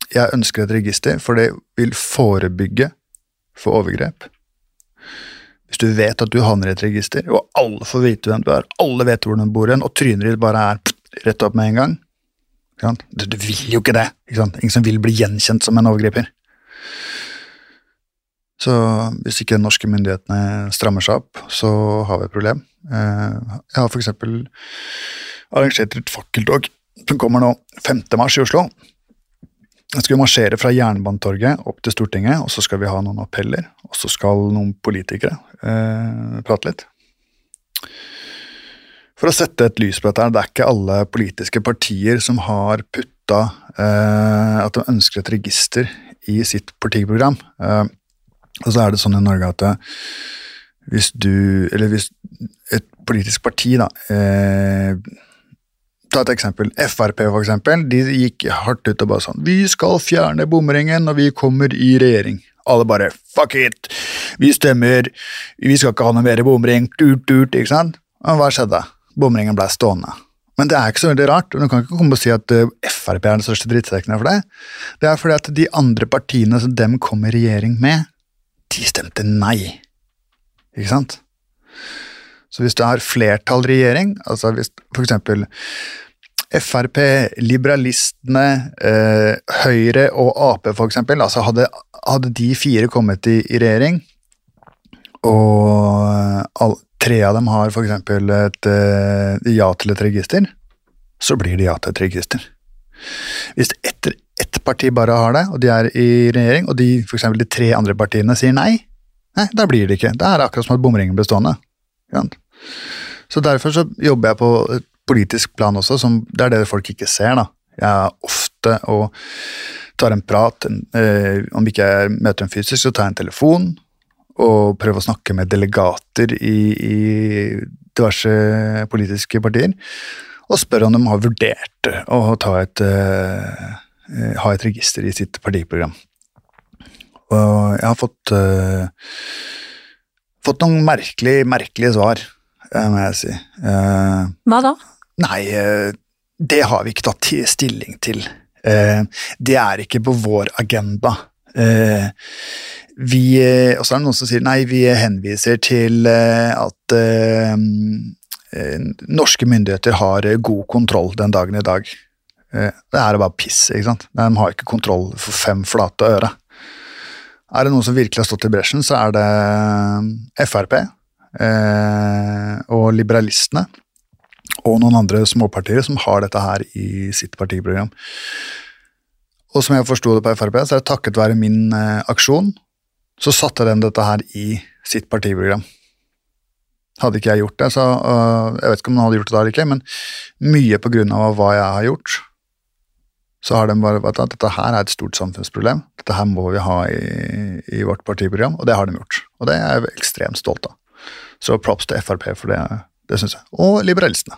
jeg ønsker et register, for det vil forebygge for overgrep. Hvis du vet at du havner i et register, og alle får vite hvem du er, alle vet hvor du bor hen, og trynet ditt bare er rett opp med en gang du, vil jo ikke det. Ikke Ingen som vil bli gjenkjent som en overgriper. Så hvis ikke norske myndighetene strammer seg opp, så har vi et problem. Eh, jeg har f.eks. arrangert et fakkeltog som kommer nå 5. mars i Oslo. Jeg skal marsjere fra Jernbanetorget opp til Stortinget, og så skal vi ha noen appeller. Og så skal noen politikere eh, prate litt. For å sette et lys på dette, det er ikke alle politiske partier som har putta eh, at de ønsker et register i sitt partiprogram. Eh, og så er det sånn i Norge at eh, hvis du Eller hvis et politisk parti, da eh, Ta et eksempel. Frp, for eksempel. De gikk hardt ut og bare sånn Vi skal fjerne bomringen når vi kommer i regjering. Alle bare fuck it! Vi stemmer. Vi skal ikke ha noe mer bomring. Tut, tut, ikke sant? Og hva skjedde? Bomringen ble stående. Men det er ikke så veldig rart. Du kan ikke komme og si at eh, Frp er den største drittsekken for det. Det er fordi at de andre partiene som dem kom i regjering med, de stemte nei. Ikke sant? Så hvis du har flertall regjering, altså hvis eksempel Frp, liberalistene, eh, Høyre og Ap eksempel, altså hadde, hadde de fire kommet i, i regjering, og all, tre av dem har for eksempel et eh, ja til et register, så blir det ja til et register. Hvis etter ett parti bare har det, og de er i regjering, og de, for eksempel, de tre andre partiene sier nei, nei, da blir det ikke. Det er akkurat som at bomringen blir stående. Så derfor så jobber jeg på et politisk plan også, som det er det folk ikke ser. da. Jeg er ofte og tar en prat, eh, om ikke jeg møter dem fysisk, så tar jeg en telefon og prøver å snakke med delegater i, i diverse politiske partier og spør om de har vurdert å ta et, uh, ha et register i sitt partiprogram. Og jeg har fått, uh, fått noen merkelige, merkelige svar, uh, må jeg si. Hva da? Nei, det har vi ikke tatt stilling til. det er ikke på vår agenda. Uh, vi, eh, og så er det noen som sier nei, vi henviser til eh, at eh, eh, norske myndigheter har eh, god kontroll den dagen i dag. Eh, det er bare piss, ikke sant. De har ikke kontroll for fem flate øre. Er det noen som virkelig har stått i bresjen, så er det Frp eh, og liberalistene og noen andre småpartier som har dette her i sitt partiprogram. Og som jeg forsto det på Frp, så er det takket være min eh, aksjon, så satte de dette her i sitt partiprogram. Hadde ikke jeg gjort det, så Jeg vet ikke om de hadde gjort det da eller ikke, men mye på grunn av hva jeg har gjort, så har de bare vært at dette her er et stort samfunnsproblem. Dette her må vi ha i, i vårt partiprogram, og det har de gjort. Og det er jeg ekstremt stolt av. Så props til Frp for det, det syns jeg. Og liberalistene.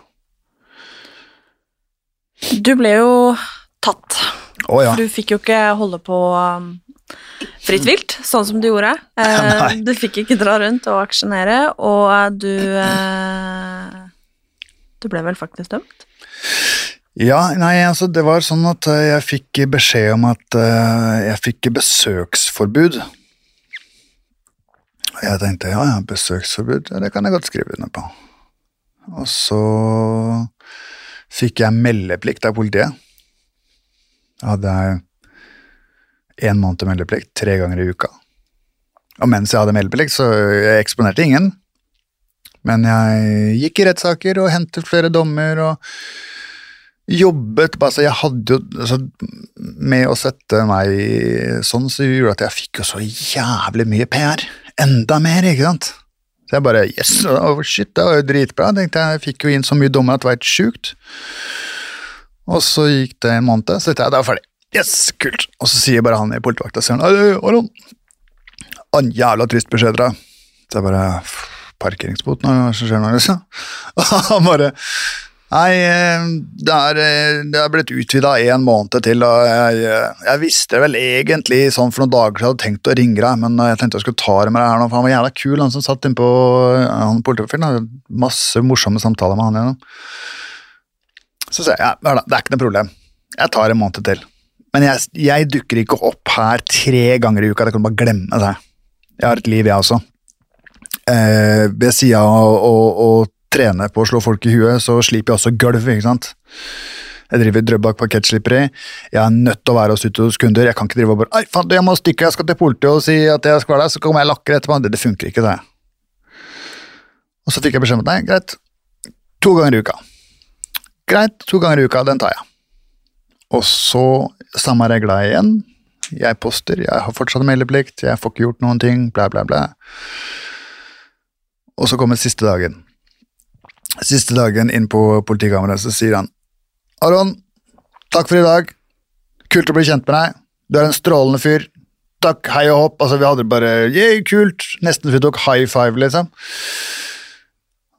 Du ble jo tatt. Å ja. For du fikk jo ikke holde på um, fritt vilt, sånn som du gjorde. Eh, Nei. du fikk ikke dra rundt og aksjonere, og du eh, Du ble vel faktisk dømt? Ja, nei, altså det var sånn at eh, jeg fikk beskjed om at eh, jeg fikk besøksforbud. Og jeg tenkte ja, ja, besøksforbud, ja, det kan jeg godt skrive under på. Og så fikk jeg meldeplikt av politiet. Da hadde jeg én måned meldeplikt tre ganger i uka. Og mens jeg hadde meldeplikt, så jeg eksponerte ingen. Men jeg gikk i rettssaker og hentet flere dommer og jobbet altså Jeg hadde jo altså, Med å sette meg sånn, så gjorde at jeg fikk jo så jævlig mye PR. Enda mer, ikke sant? Så jeg bare Yes, oh, shit, det var jo dritbra. Tenkte jeg, jeg fikk jo inn så mye dommer at det var helt sjukt. Og så gikk det en måned, så tenkte jeg det var ferdig. Yes, kult. Og så sier bare han i politivakta han, Aron, en jævla trist beskjed til deg. Så jeg bare Parkeringsbot, hva skjer nå, liksom? Og han bare Nei, eh, det er, eh, det er blitt utvida en måned til, og jeg, eh, jeg visste vel egentlig sånn for noen dager siden jeg hadde tenkt å ringe deg, men jeg tenkte jeg skulle ta det med deg her nå, for han var jævla kul, han som satt innpå han politiprofilen. Masse morsomme samtaler med han igjennom. Så sier jeg ja, det er ikke noe problem. Jeg tar en måned til. Men jeg, jeg dukker ikke opp her tre ganger i uka, det kan du bare glemme det. Jeg har et liv, jeg også. Eh, ved sida av å trene på å slå folk i huet, så sliper jeg også gulv, ikke sant. Jeg driver Drøbak parkettslipperi. Jeg er nødt til å være hos ute hos kunder. Jeg kan ikke drive og bare Ei, faen, jeg må stikke, jeg skal til politiet og si at jeg skal være der, så kommer jeg lakker etterpå. Det, det funker ikke, det. Og så fikk jeg beskjed om at nei, greit, to ganger i uka. Greit, to ganger i uka, den tar jeg. Og så samme regla igjen. Jeg poster, jeg har fortsatt meldeplikt, jeg får ikke gjort noen ting, blæ, blæ, blæ. Og så kommer siste dagen. Siste dagen inn på politikammeret, så sier han Aron, takk for i dag. Kult å bli kjent med deg. Du er en strålende fyr. Takk, hei og hopp. Altså, vi hadde bare yeah, kult. Nesten vi tok high five, liksom.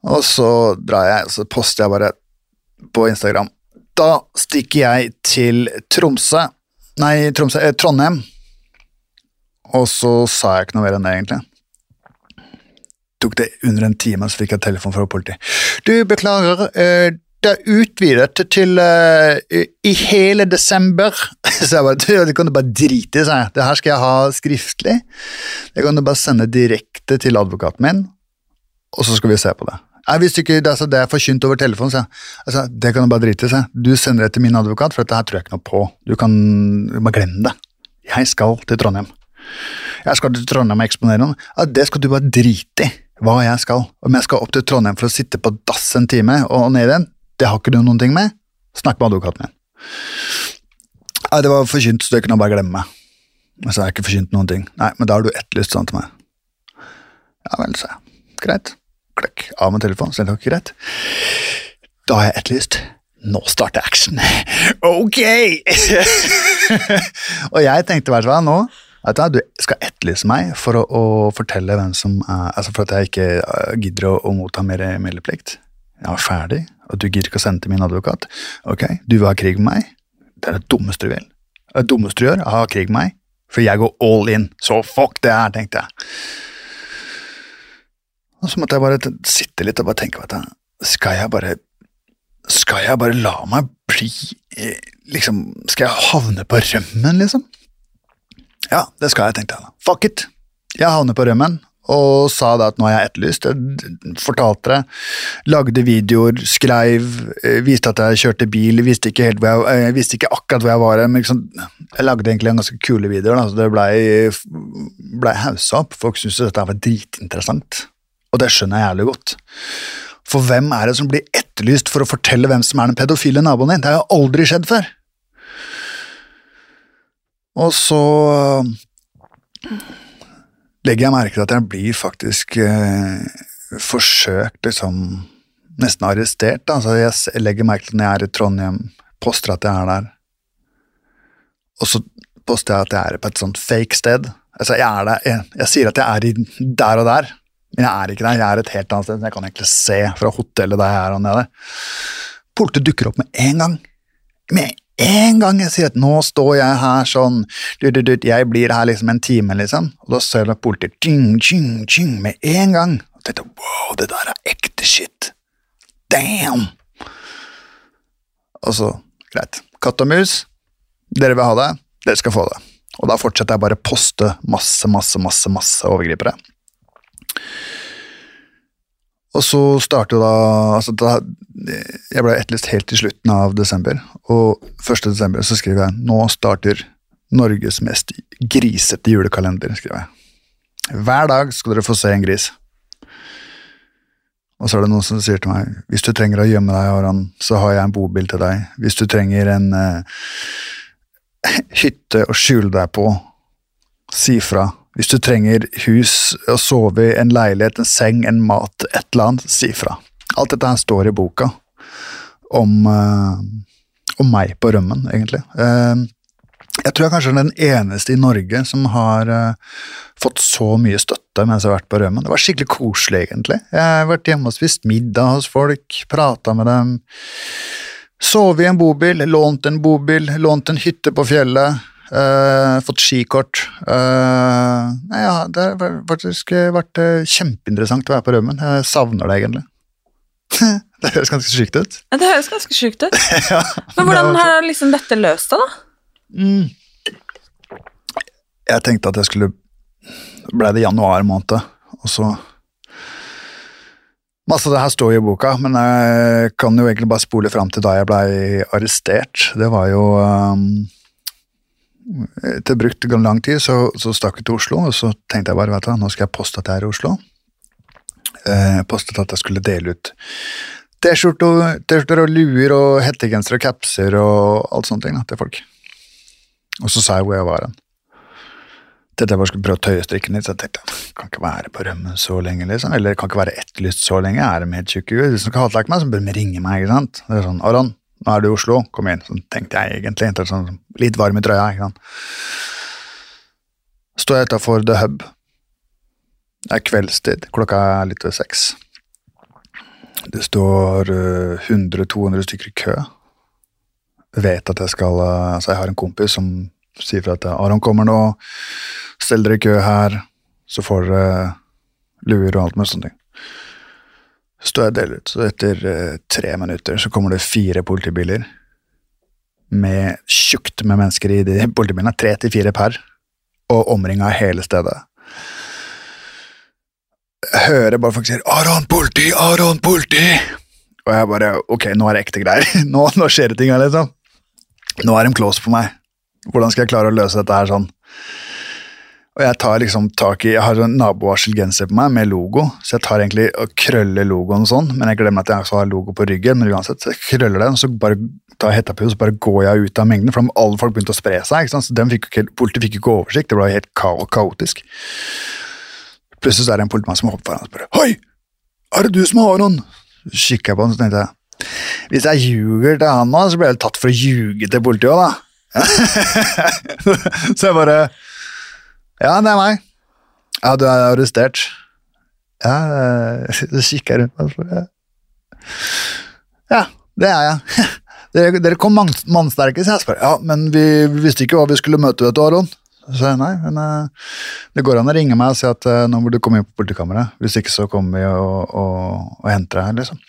Og så drar jeg, så poster jeg bare på Instagram. Da stikker jeg til Tromsø Nei, Tromsø, eh, Trondheim. Og så sa jeg ikke noe mer enn det, egentlig. Tok det under en time, så fikk jeg telefon fra politiet. Du, beklager, eh, det er utvidet til uh, i- hele desember. Så jeg bare, det kan du bare drite i, sa jeg. Det her skal jeg ha skriftlig. Det kan du bare sende direkte til advokaten min, og så skal vi se på det. Jeg visste ikke det det er forkynt over telefon, sa jeg. Altså, det kan du bare drite i, sa. Du sender det til min advokat, for dette her tror jeg ikke noe på. Du kan bare glemme det. Jeg skal til Trondheim. Jeg skal til Trondheim og eksponere noen. Ja, det skal du bare drite i, hva jeg skal. Om jeg skal opp til Trondheim for å sitte på dass en time og ned igjen, det har ikke du noen ting med. Snakk med advokaten min. Nei, det var forkynt, så du kunne bare glemme. Men så er jeg ikke forkynt noen ting. Nei, men da har du etterlyst sånn til meg. Ja vel, sa jeg. Greit. Klekk. Av med telefonen. Var ikke greit. Da har jeg etterlyst. Nå starter action. Ok! og jeg tenkte i hvert fall nå at du skal etterlyse meg for å, å fortelle hvem som er Altså for at jeg ikke eh, gidder å, å motta mer meldeplikt. Jeg var ferdig, og du gidder ikke å sende til min advokat. Ok, du vil ha krig med meg? Det er det dummeste du vil. Det er dummeste du gjør, å ha krig med meg. For jeg går all in. Så fuck det her, tenkte jeg. Og så måtte jeg bare sitte litt og bare tenke du, Skal jeg bare Skal jeg bare la meg bli eh, Liksom Skal jeg havne på rømmen, liksom? Ja, det skal jeg, tenkte jeg da. Fuck it. Jeg havner på rømmen og sa da at nå er jeg etterlyst. Jeg fortalte det. Lagde videoer, skreiv, eh, viste at jeg kjørte bil. Visste ikke, jeg, eh, jeg visste ikke akkurat hvor jeg var. Men liksom, jeg lagde egentlig en ganske kule videoer. Da, så det blei ble haussa opp. Folk syntes dette var dritinteressant. Og det skjønner jeg jævlig godt. For hvem er det som blir etterlyst for å fortelle hvem som er den pedofile naboen din? Det har jo aldri skjedd før. Og så legger jeg merke til at jeg blir faktisk eh, forsøkt liksom nesten arrestert. Altså, jeg legger merke til når jeg er i Trondheim, poster at jeg er der. Og så poster jeg at jeg er på et sånt fake sted. Altså, jeg, er der, jeg, jeg sier at jeg er der og der, men jeg er ikke der. Jeg er et helt annet sted. Jeg kan egentlig se fra hotellet der jeg er og. Politiet dukker opp med en gang. Med en gang jeg sier at nå står jeg her sånn du, du, du, Jeg blir her liksom en time, liksom. Og da ser jeg politiet tjing, tjing, tjing, med en gang. Og tenkte wow, det der er ekte shit. Damn! Og så, greit. Katt og mus, dere vil ha det, dere skal få det. Og da fortsetter jeg bare å poste masse, masse, masse, masse overgripere. Og så starter da, altså da Jeg ble etterlyst helt til slutten av desember, og 1. desember så skriver jeg nå starter Norges mest grisete julekalender. skriver jeg. Hver dag skal dere få se en gris. Og så er det noen som sier til meg hvis du trenger å gjemme deg, Aran, så har jeg en bobil til deg. Hvis du trenger en uh, hytte å skjule deg på, si fra. Hvis du trenger hus å sove i, en leilighet, en seng, en mat, et eller annet, si fra. Alt dette her står i boka om, uh, om meg på rømmen, egentlig. Uh, jeg tror jeg kanskje er den eneste i Norge som har uh, fått så mye støtte mens jeg har vært på rømmen. Det var skikkelig koselig, egentlig. Jeg har vært hjemme og spist middag hos folk, prata med dem. Sovet i en bobil, lånt en bobil, lånt en hytte på fjellet. Uh, fått skikort. Uh, ja, det har faktisk vært kjempeinteressant å være på rømmen. Jeg savner det egentlig. det høres ganske sykt ut. Ja, det høres ganske sykt ut. ja, Men hvordan har liksom dette løst seg, da? Mm. Jeg tenkte at jeg skulle Ble det januar måned, og så Masse av det her står jo i boka, men jeg kan jo egentlig bare spole fram til da jeg blei arrestert. Det var jo um, Etter brukt lang tid så, så stakk jeg til Oslo, og så tenkte jeg bare vet du, nå skal jeg poste at jeg er i Oslo. Eh, postet at jeg skulle dele ut T-skjorter og luer og hettegensere og capser og alt sånne ting da, til folk. Og så sa jeg hvor jeg var hen. Til jeg bare skulle prøve å tøye strikken litt, så jeg tenkte jeg kan ikke være på rømmen så lenge, liksom. Eller kan ikke være etterlyst så lenge. Er de helt tjukke? Hvis de skal hatlike meg, så bør de ringe meg, ikke sant. Det er sånn, Aron, nå er du i Oslo, kom inn. Sånn tenkte jeg egentlig. Sånn, litt varm i trøya, ikke sant. Står jeg utafor The Hub. Det er kveldstid, klokka er litt over seks. Det står uh, 100-200 stykker i kø. Vet at jeg skal uh, Altså, jeg har en kompis som sier fra at Aron kommer nå, stell dere i kø her, så får dere luer og alt med sånne ting. Så står jeg og deler ut, så etter uh, tre minutter så kommer det fire politibiler med tjukt med mennesker i de politibilene, tre til fire per, og omringa hele stedet. Hører bare folk sier 'Aron, politi! Aron, politi!' Og jeg bare Ok, nå er det ekte greier. Nå, nå skjer det ting her, liksom. Nå er de close på meg. Hvordan skal jeg klare å løse dette her sånn? Og jeg tar liksom tak i Jeg har en nabovarselgenser på meg med logo, så jeg tar egentlig og krøller logoen sånn, men jeg glemmer at jeg også har logo på ryggen. Men uansett, så jeg krøller den, og så bare tar jeg hetta på, og så bare går jeg ut av mengden, for alle folk begynte å spre seg. ikke sant? Så fikk Politiet fikk ikke oversikt, det ble helt ka kaotisk. Plutselig så er det en politimann som hopper foran og spør Hei, er det du som har Aron? Kikker jeg på han, så tenkte jeg hvis jeg ljuger til han nå, så blir jeg tatt for å ljuge til politiet òg, da. så jeg bare Ja, det er meg. Ja, du er arrestert. Ja, så kikker jeg rundt meg spør Ja, det er jeg. Dere, kom mannsterke, så jeg spør. Ja, men vi, visste ikke hva vi skulle møte, vet du, Aron. Så jeg nei, men uh, det går an å ringe meg og si at uh, nå må du komme inn på politikammeret. Hvis ikke så kommer vi og, og, og henter deg liksom.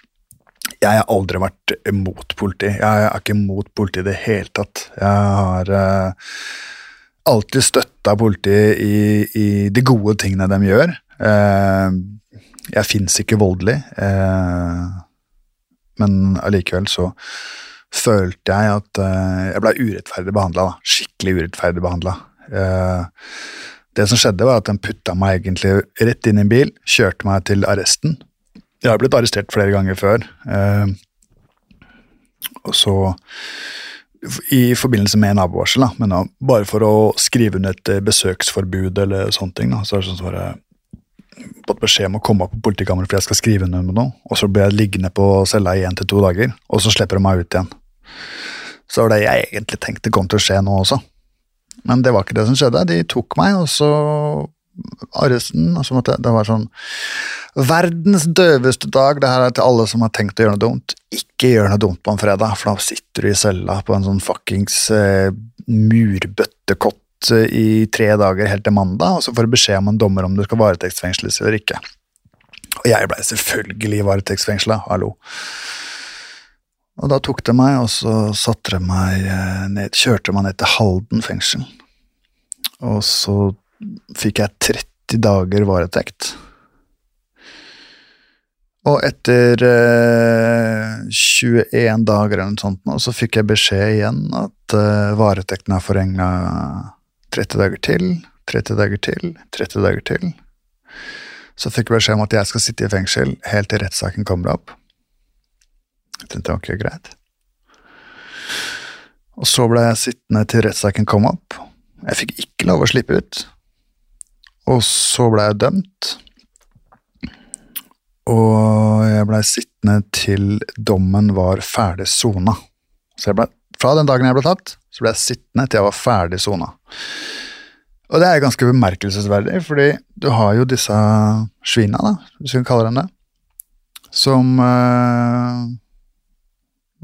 Jeg har aldri vært mot politi. Jeg er ikke mot politi i det hele tatt. Jeg har uh, alltid støtta politiet i, i de gode tingene de gjør. Eh, jeg fins ikke voldelig, eh, men allikevel så følte jeg at eh, jeg ble urettferdig behandla. Skikkelig urettferdig behandla. Eh, det som skjedde, var at de putta meg egentlig rett inn i en bil, kjørte meg til arresten. Jeg har blitt arrestert flere ganger før. Eh, og så i forbindelse med nabovarsel, da, men da, bare for å skrive under et eh, besøksforbud eller sånne ting. Da, så er det sånn at jeg fått beskjed om å komme opp på politikammeret for jeg skal skrive under med noe, og så blir jeg liggende på cella i én til to dager, og så slipper de meg ut igjen. Så var det jeg egentlig tenkte kom til å skje nå også. Men det var ikke det som skjedde. De tok meg, og så arresten. Og så måtte, det var sånn Verdens døveste dag. Det her er til alle som har tenkt å gjøre noe dumt. Ikke gjør noe dumt på en fredag, for da sitter du i cella på en sånn fuckings eh, murbøttekott eh, i tre dager helt til mandag, og så får du beskjed om en dommer om du skal varetektsfengsles eller ikke. Og jeg blei selvfølgelig varetektsfengsla, hallo. Og da tok de meg, og så satte de meg eh, ned, kjørte meg ned til Halden fengsel. Og så fikk jeg 30 dager varetekt. Og etter eh, 21 dager eller noe sånt, nå, så fikk jeg beskjed igjen at eh, varetekten er forlenga 30 dager til, 30 dager til, 30 dager til. Så fikk jeg beskjed om at jeg skal sitte i fengsel helt til rettssaken kommer opp. Jeg tenkte ikke greit. Og så ble jeg sittende til rettssaken kom opp. Jeg fikk ikke lov å slippe ut. Og så ble jeg dømt. Og jeg blei sittende til dommen var ferdig sona. Så jeg ble, fra den dagen jeg ble tatt, så ble jeg sittende til jeg var ferdig sona. Og det er ganske bemerkelsesverdig, fordi du har jo disse svina, da, hvis vi kan kalle dem det, som øh,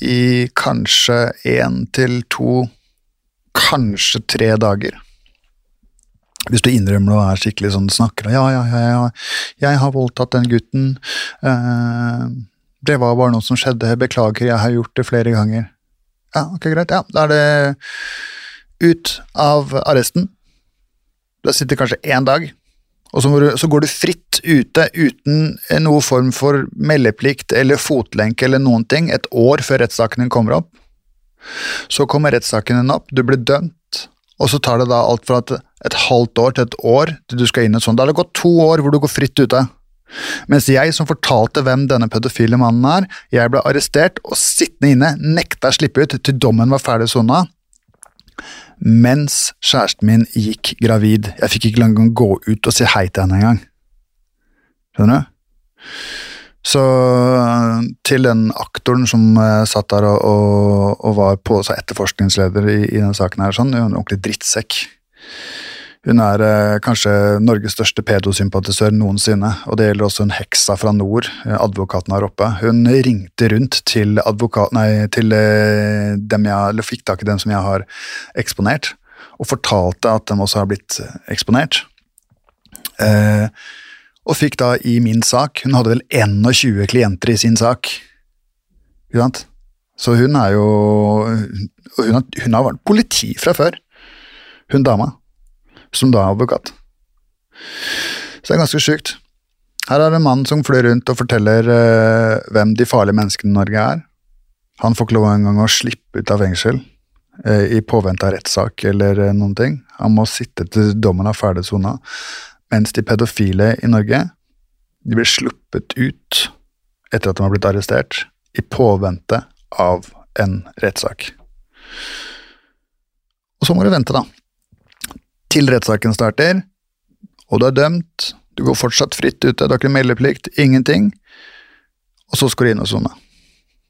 i kanskje én til to, kanskje tre dager. Hvis du innrømmer og er skikkelig sånn snakker ja, ja, ja, ja, jeg har voldtatt den gutten. Eh, det var bare noe som skjedde. Beklager, jeg har gjort det flere ganger. Ja, ok, greit. Ja, da er det ut av arresten. Da sitter kanskje én dag, og så, du, så, går du fritt ute uten noe form for meldeplikt eller fotlenke eller noen ting et år før rettssaken din kommer opp. Så kommer rettssaken din opp, du blir dømt, og så tar det da alt fra et, et halvt år til et år til du skal inn i et sånt. Da har det gått to år hvor du går fritt ute. Mens jeg som fortalte hvem denne pedofile mannen er, jeg ble arrestert og sittende inne, nekta å slippe ut til dommen var ferdig sona mens kjæresten min gikk gravid. Jeg fikk ikke engang gå ut og si hei til henne engang. Skjønner du? Så til den aktoren som uh, satt der og, og, og var på, etterforskningsleder i, i denne saken, her, sånn, en ordentlig drittsekk. Hun er eh, kanskje Norges største pedosympatisør noensinne, og det gjelder også hun heksa fra nord, eh, advokaten her oppe. Hun ringte rundt til, advokat, nei, til eh, dem jeg, eller fikk tak i dem som jeg har eksponert, og fortalte at de også har blitt eh, eksponert. Eh, og fikk da i min sak Hun hadde vel 21 klienter i sin sak. Ikke sant? Så hun er jo Hun har, hun har vært politi fra før, hun dama som da er advokat. Så det er ganske sjukt. Her er det en mann som flyr rundt og forteller uh, hvem de farlige menneskene i Norge er. Han får ikke lov engang å slippe ut av fengsel. uh, i påvente av rettssak eller uh, noen ting. Han må sitte til dommen er ferdig sona. Mens de pedofile i Norge de blir sluppet ut etter at de har blitt arrestert, i påvente av en rettssak. Og så må du vente, da. Til rettssaken starter, og du er dømt. Du går fortsatt fritt ute, du har ikke meldeplikt, ingenting. Og så skal du inn og sone.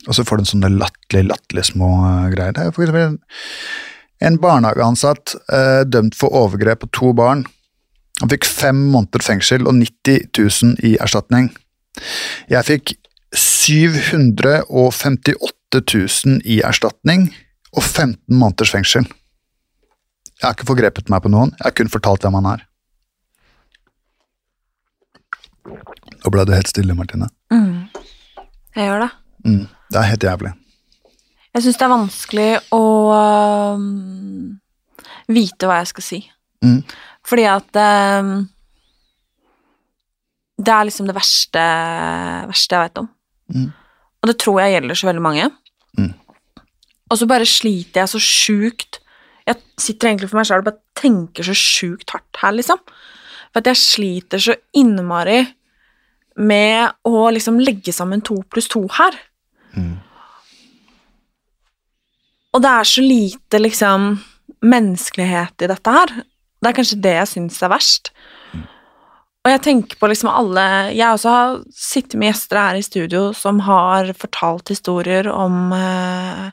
Og så får du en sånne latterlig, latterlig små eh, greier. Det er for eksempel en, barnehageansatt eh, dømt for overgrep på to barn. Han fikk fem måneder fengsel og 90 000 i erstatning. Jeg fikk 758 000 i erstatning og 15 måneders fengsel. Jeg har ikke forgrepet meg på noen, jeg har kun fortalt hvem han er. Nå ble du helt stille, Martine. Mm. Jeg gjør det. Mm, det er helt jævlig. Jeg syns det er vanskelig å um, vite hva jeg skal si. Mm. Fordi at um, Det er liksom det verste, verste jeg vet om. Mm. Og det tror jeg gjelder så veldig mange. Mm. Og så bare sliter jeg så sjukt Jeg sitter egentlig for meg sjøl og bare tenker så sjukt hardt her, liksom. For at jeg sliter så innmari med å liksom legge sammen to pluss to her. Og det er så lite liksom menneskelighet i dette her. Det er kanskje det jeg syns er verst. Og jeg tenker på liksom alle Jeg også har sittet med gjester her i studio som har fortalt historier om eh,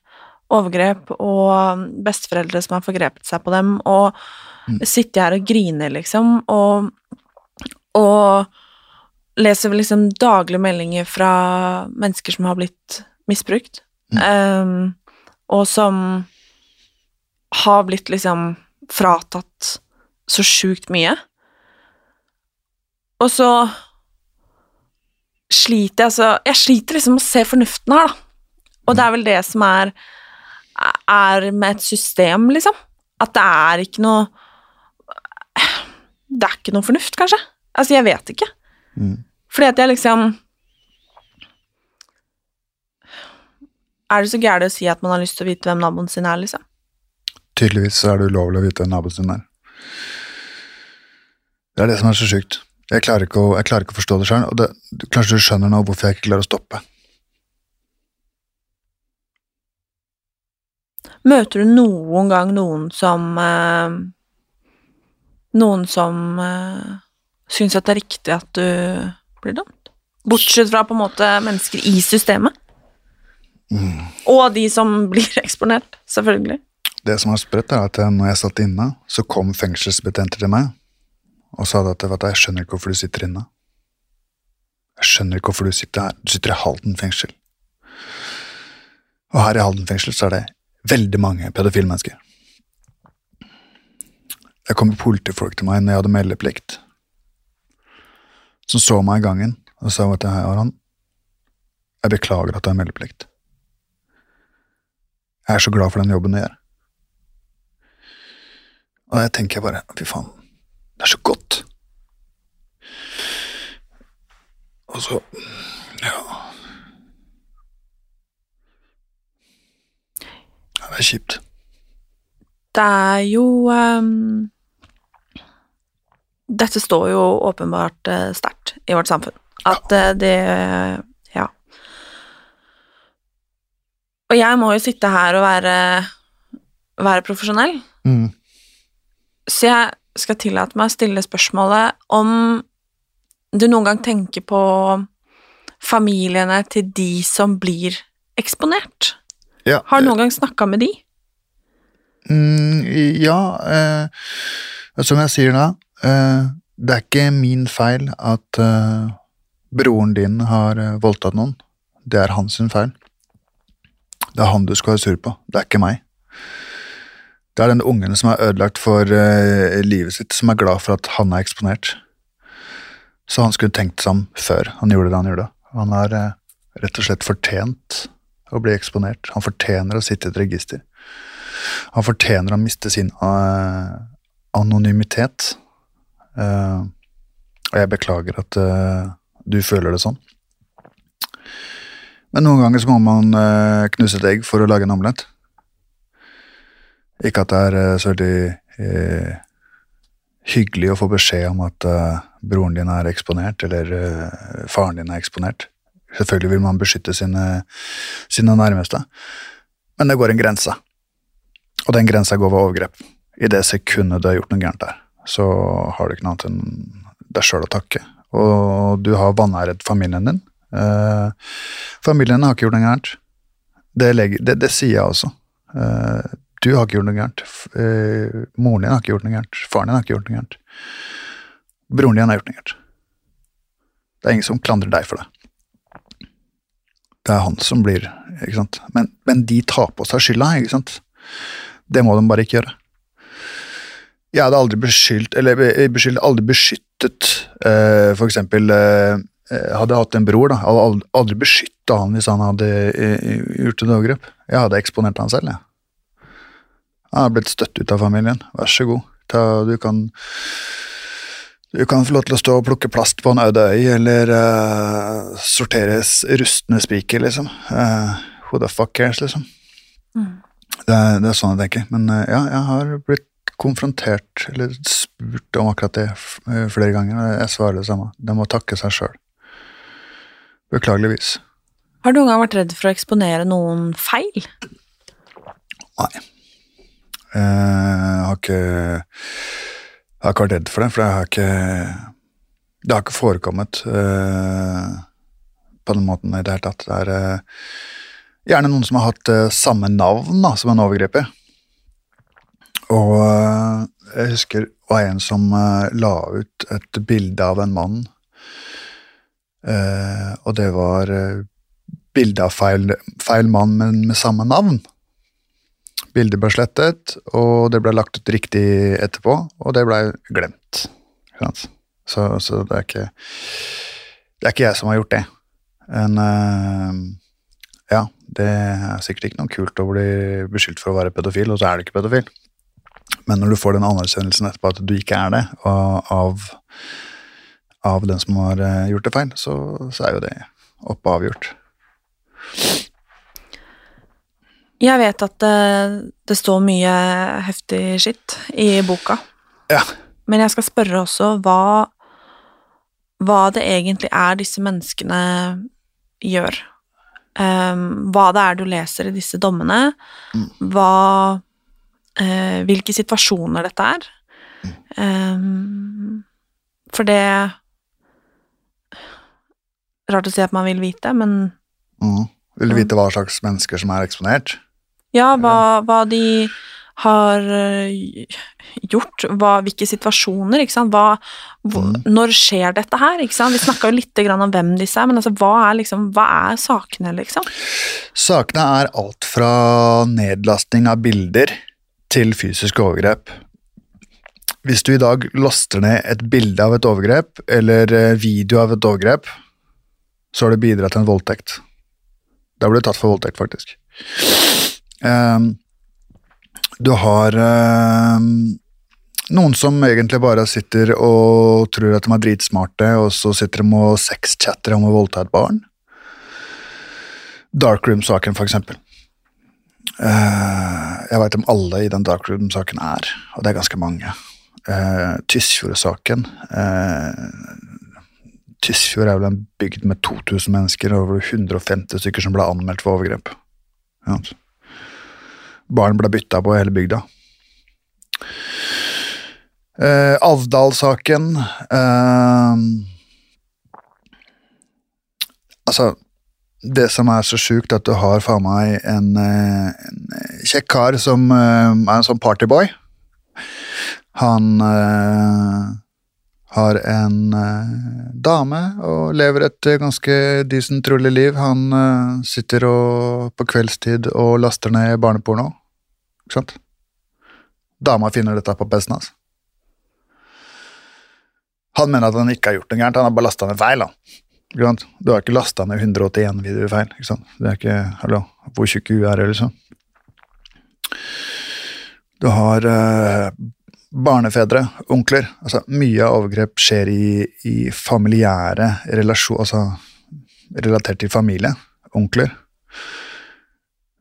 overgrep og besteforeldre som har forgrepet seg på dem, og sitter her og griner, liksom, og, og leser liksom daglige meldinger fra mennesker som har blitt misbrukt, um, og som har blitt liksom fratatt så sjukt mye. Og så sliter jeg altså Jeg sliter liksom med å se fornuften her, da. Og det er vel det som er er med et system, liksom. At det er ikke noe Det er ikke noe fornuft, kanskje. Altså, jeg vet ikke. Mm. Fordi at jeg liksom Er det så gærent å si at man har lyst til å vite hvem naboen sin er, liksom? Tydeligvis så er det ulovlig å vite hvem naboen sin er. Det er det som er så sjukt. Jeg klarer ikke å, klarer ikke å forstå det sjøl, kanskje du skjønner nå hvorfor jeg ikke klarer å stoppe. Møter du noen gang noen som eh, Noen som eh, syns at det er riktig at du blir dømt? Bortsett fra på en måte mennesker i systemet. Og de som blir eksponert, selvfølgelig. Det som er sprøtt, er at eh, når jeg satt inne, så kom fengselsbetjenter til meg og sa at jeg skjønner ikke hvorfor du sitter inne. Jeg skjønner ikke hvorfor du sitter her. Du sitter i Halden fengsel. Og her i Halden fengsel så er det veldig mange pedofile mennesker. Det kom politifolk til meg når jeg hadde meldeplikt, som så meg i gangen og sa at jeg, Aron, jeg beklager at du har meldeplikt. Jeg er så glad for den jobben du gjør. Og jeg tenker bare, fy faen, det er så godt. Og så, ja det er kjipt. Det er jo um, Dette står jo åpenbart uh, sterkt i vårt samfunn. At eh, det Ja. Og jeg må jo sitte her og være, være profesjonell, Mm. så jeg skal tillate meg å stille spørsmålet om du noen gang tenker på familiene til de som blir eksponert. Ja, Har du noen gang snakka med de? Mm, ja, eh, som jeg sier da, eh, det er ikke min feil at eh, broren din har eh, voldtatt noen. Det er hans feil. Det er han du skal være sur på, det er ikke meg. Det er den ungen som er ødelagt for eh, livet sitt, som er glad for at han er eksponert. Så han skulle tenkt seg om før han gjorde det han gjorde. Han har eh, rett og slett fortjent å bli eksponert. Han fortjener å sitte i et register. Han fortjener å miste sin uh, anonymitet. Uh, og jeg beklager at uh, du føler det sånn. Men noen ganger så må man knuse et egg for å lage en omelett. Ikke at det er så veldig hyggelig å få beskjed om at broren din er eksponert, eller faren din er eksponert. Selvfølgelig vil man beskytte sine, sine nærmeste, men det går en grense. Og den grensa går ved overgrep. I det sekundet du har gjort noe gærent der, så har du ikke noe annet enn deg sjøl å takke. Og du har vanæret familien din. Eh, familien har ikke gjort noe gærent. Det, det, det sier jeg også. Eh, du har ikke gjort noe gærent. Eh, moren din har ikke gjort noe gærent. Faren din har ikke gjort noe gærent. Broren din har gjort noe gærent. Det er ingen som klandrer deg for det. Det er han som blir ikke sant? Men, men de tar på seg skylda, ikke sant? Det må de bare ikke gjøre. Jeg hadde aldri beskyldt, eller beskyldt, aldri beskyttet uh, For eksempel eh, hadde jeg hatt en bror, da. Jeg hadde aldri, aldri beskytta han hvis han hadde uh, gjort et overgrep. Jeg hadde eksponert han selv, jeg. Han har blitt støtt ut av familien. Vær så god. Ta, du kan du kan få lov til å stå og plukke plast på en øde øy, eller uh, sortere rustne spiker, liksom. Uh, who the fuck cares, liksom. Det, er, det er sånn jeg tenker. Men uh, ja, jeg har blitt konfrontert, eller spurt om akkurat det flere ganger, og jeg svarer det samme. De må takke seg sjøl. Beklageligvis. Har du noen gang vært redd for å eksponere noen feil? Nei. Jeg har ikke Jeg har ikke vært redd for det, for det har ikke Det har ikke forekommet eh, på den måten i det hele tatt. Det er eh, gjerne noen som har hatt eh, samme navn da, som en overgriper. Og jeg husker det var en som la ut et bilde av en mann, og det var bilde av feil, feil mann, men med samme navn. Bildet ble slettet, og det ble lagt ut riktig etterpå, og det ble glemt. Så, så det er ikke Det er ikke jeg som har gjort det. Men uh, ja, det er sikkert ikke noe kult å bli beskyldt for å være pedofil, og så er du ikke pedofil. Men når du får den anerkjennelsen etterpå at du ikke er det, av, av den som har eh, gjort det feil, så, så er jo det oppe avgjort. Jeg vet at det, det står mye heftig skitt i boka, Ja. men jeg skal spørre også hva, hva det egentlig er disse menneskene gjør. Um, hva det er du leser i disse dommene, hva uh, Hvilke situasjoner dette er. Ehm, for det Rart å si at man vil vite, men Mm. Vil du vite hva slags mennesker som er eksponert? Ja, hva, hva de har øh, gjort, hva, hvilke situasjoner, ikke sant, hva, hvor, når skjer dette her, ikke sant, vi snakka jo litt grann om hvem disse er, men altså, hva er liksom, hva er sakene, liksom? Sakene er alt fra nedlasting av bilder til fysiske overgrep. Hvis du i dag laster ned et bilde av et overgrep, eller eh, video av et overgrep, så har du bidratt til en voldtekt. Da blir du tatt for voldtekt, faktisk. Ehm, du har ehm, noen som egentlig bare sitter og tror at de er dritsmarte, og så sitter de og sexchatter om å voldta et barn. Darkroom-saken, for eksempel. Eh, jeg veit om alle i den Darkroom-saken er, og det er ganske mange. Tysfjord-saken. Tysfjord er vel en bygd med 2000 mennesker og over 150 stykker som ble anmeldt for overgrep. Ja. Barn ble bytta på hele bygda. Eh, Avdal-saken eh, Altså, det som er så sjukt, at du har faen meg en, eh, en kjekk kar som eh, er en sånn partyboy. Han eh, har en eh, dame og lever et eh, ganske decent, rolig liv. Han eh, sitter og, på kveldstid og laster ned barneporno. Ikke sant? Dama finner dette på PC-en hans. Han mener at han ikke har gjort noe gærent, han har bare lasta ned feil. Han. Du har ikke lasta ned 181 videoer feil. Ikke sant? Det er ikke Hallo, hvor tjukk huet er det, liksom? Du har eh, barnefedre, onkler. Altså, mye av overgrep skjer i, i familiære relasjoner, altså relatert til familie. Onkler.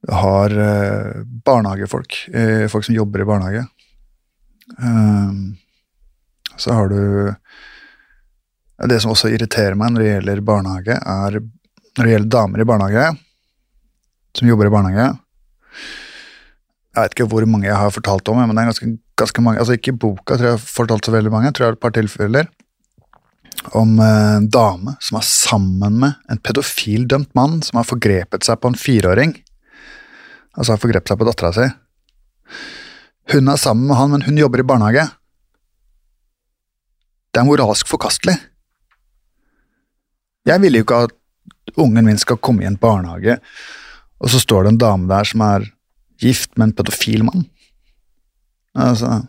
Har eh, barnehagefolk, eh, folk som jobber i barnehage. Ehm, så har du Det som også irriterer meg når det gjelder barnehage, er når det gjelder damer i barnehage, som jobber i barnehage Jeg vet ikke hvor mange jeg har fortalt om, men det er ganske, ganske mange. Altså Ikke i boka, tror jeg har fortalt så veldig mange. Jeg tror jeg har et par tilfeller om eh, en dame som er sammen med en pedofildømt mann som har forgrepet seg på en fireåring. Altså har forgrepet seg på dattera si. Hun er sammen med han, men hun jobber i barnehage. Det er moralsk forkastelig. Jeg vil jo ikke at ungen min skal komme i en barnehage, og så står det en dame der som er gift med en pedofil mann. Altså,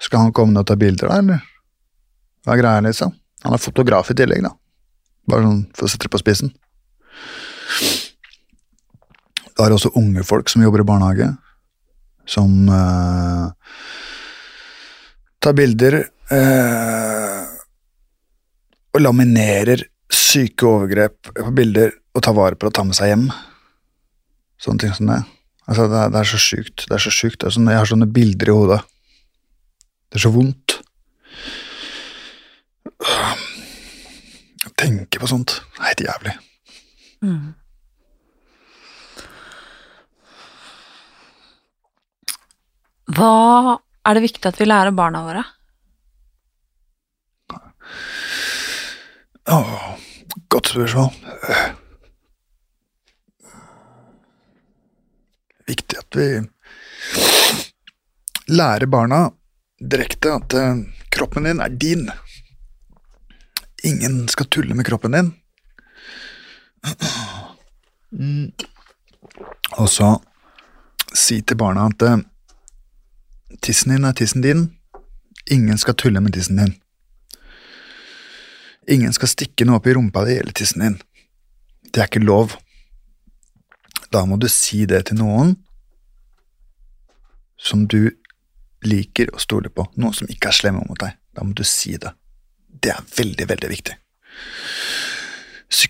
skal han komme ned og ta bilder, da, eller? Hva er greia, liksom? Han er fotograf i tillegg, da. Bare sånn for å sette det på spissen. Det er også unge folk som jobber i barnehage, som eh, tar bilder eh, og laminerer syke overgrep på bilder og tar vare på det og tar med seg hjem. Sånne ting som det. Altså, det, er, det er så sjukt. Det er så sjukt. Det sånn, jeg har sånne bilder i hodet. Det er så vondt. Jeg tenker på sånt. Det er helt jævlig. Mm. Hva er det viktig at vi lærer barna våre? Oh, godt spørsmål. Viktig at vi lærer barna direkte at eh, kroppen din er din. Ingen skal tulle med kroppen din. Mm. Og så si til barna at eh, tissen din er tissen din. Ingen skal tulle med tissen din. Ingen skal stikke noe opp i rumpa di eller tissen din. Det er ikke lov. Da må du si det til noen som du liker å stole på, noen som ikke er slemme mot deg. Da må du si det. Det er veldig, veldig viktig.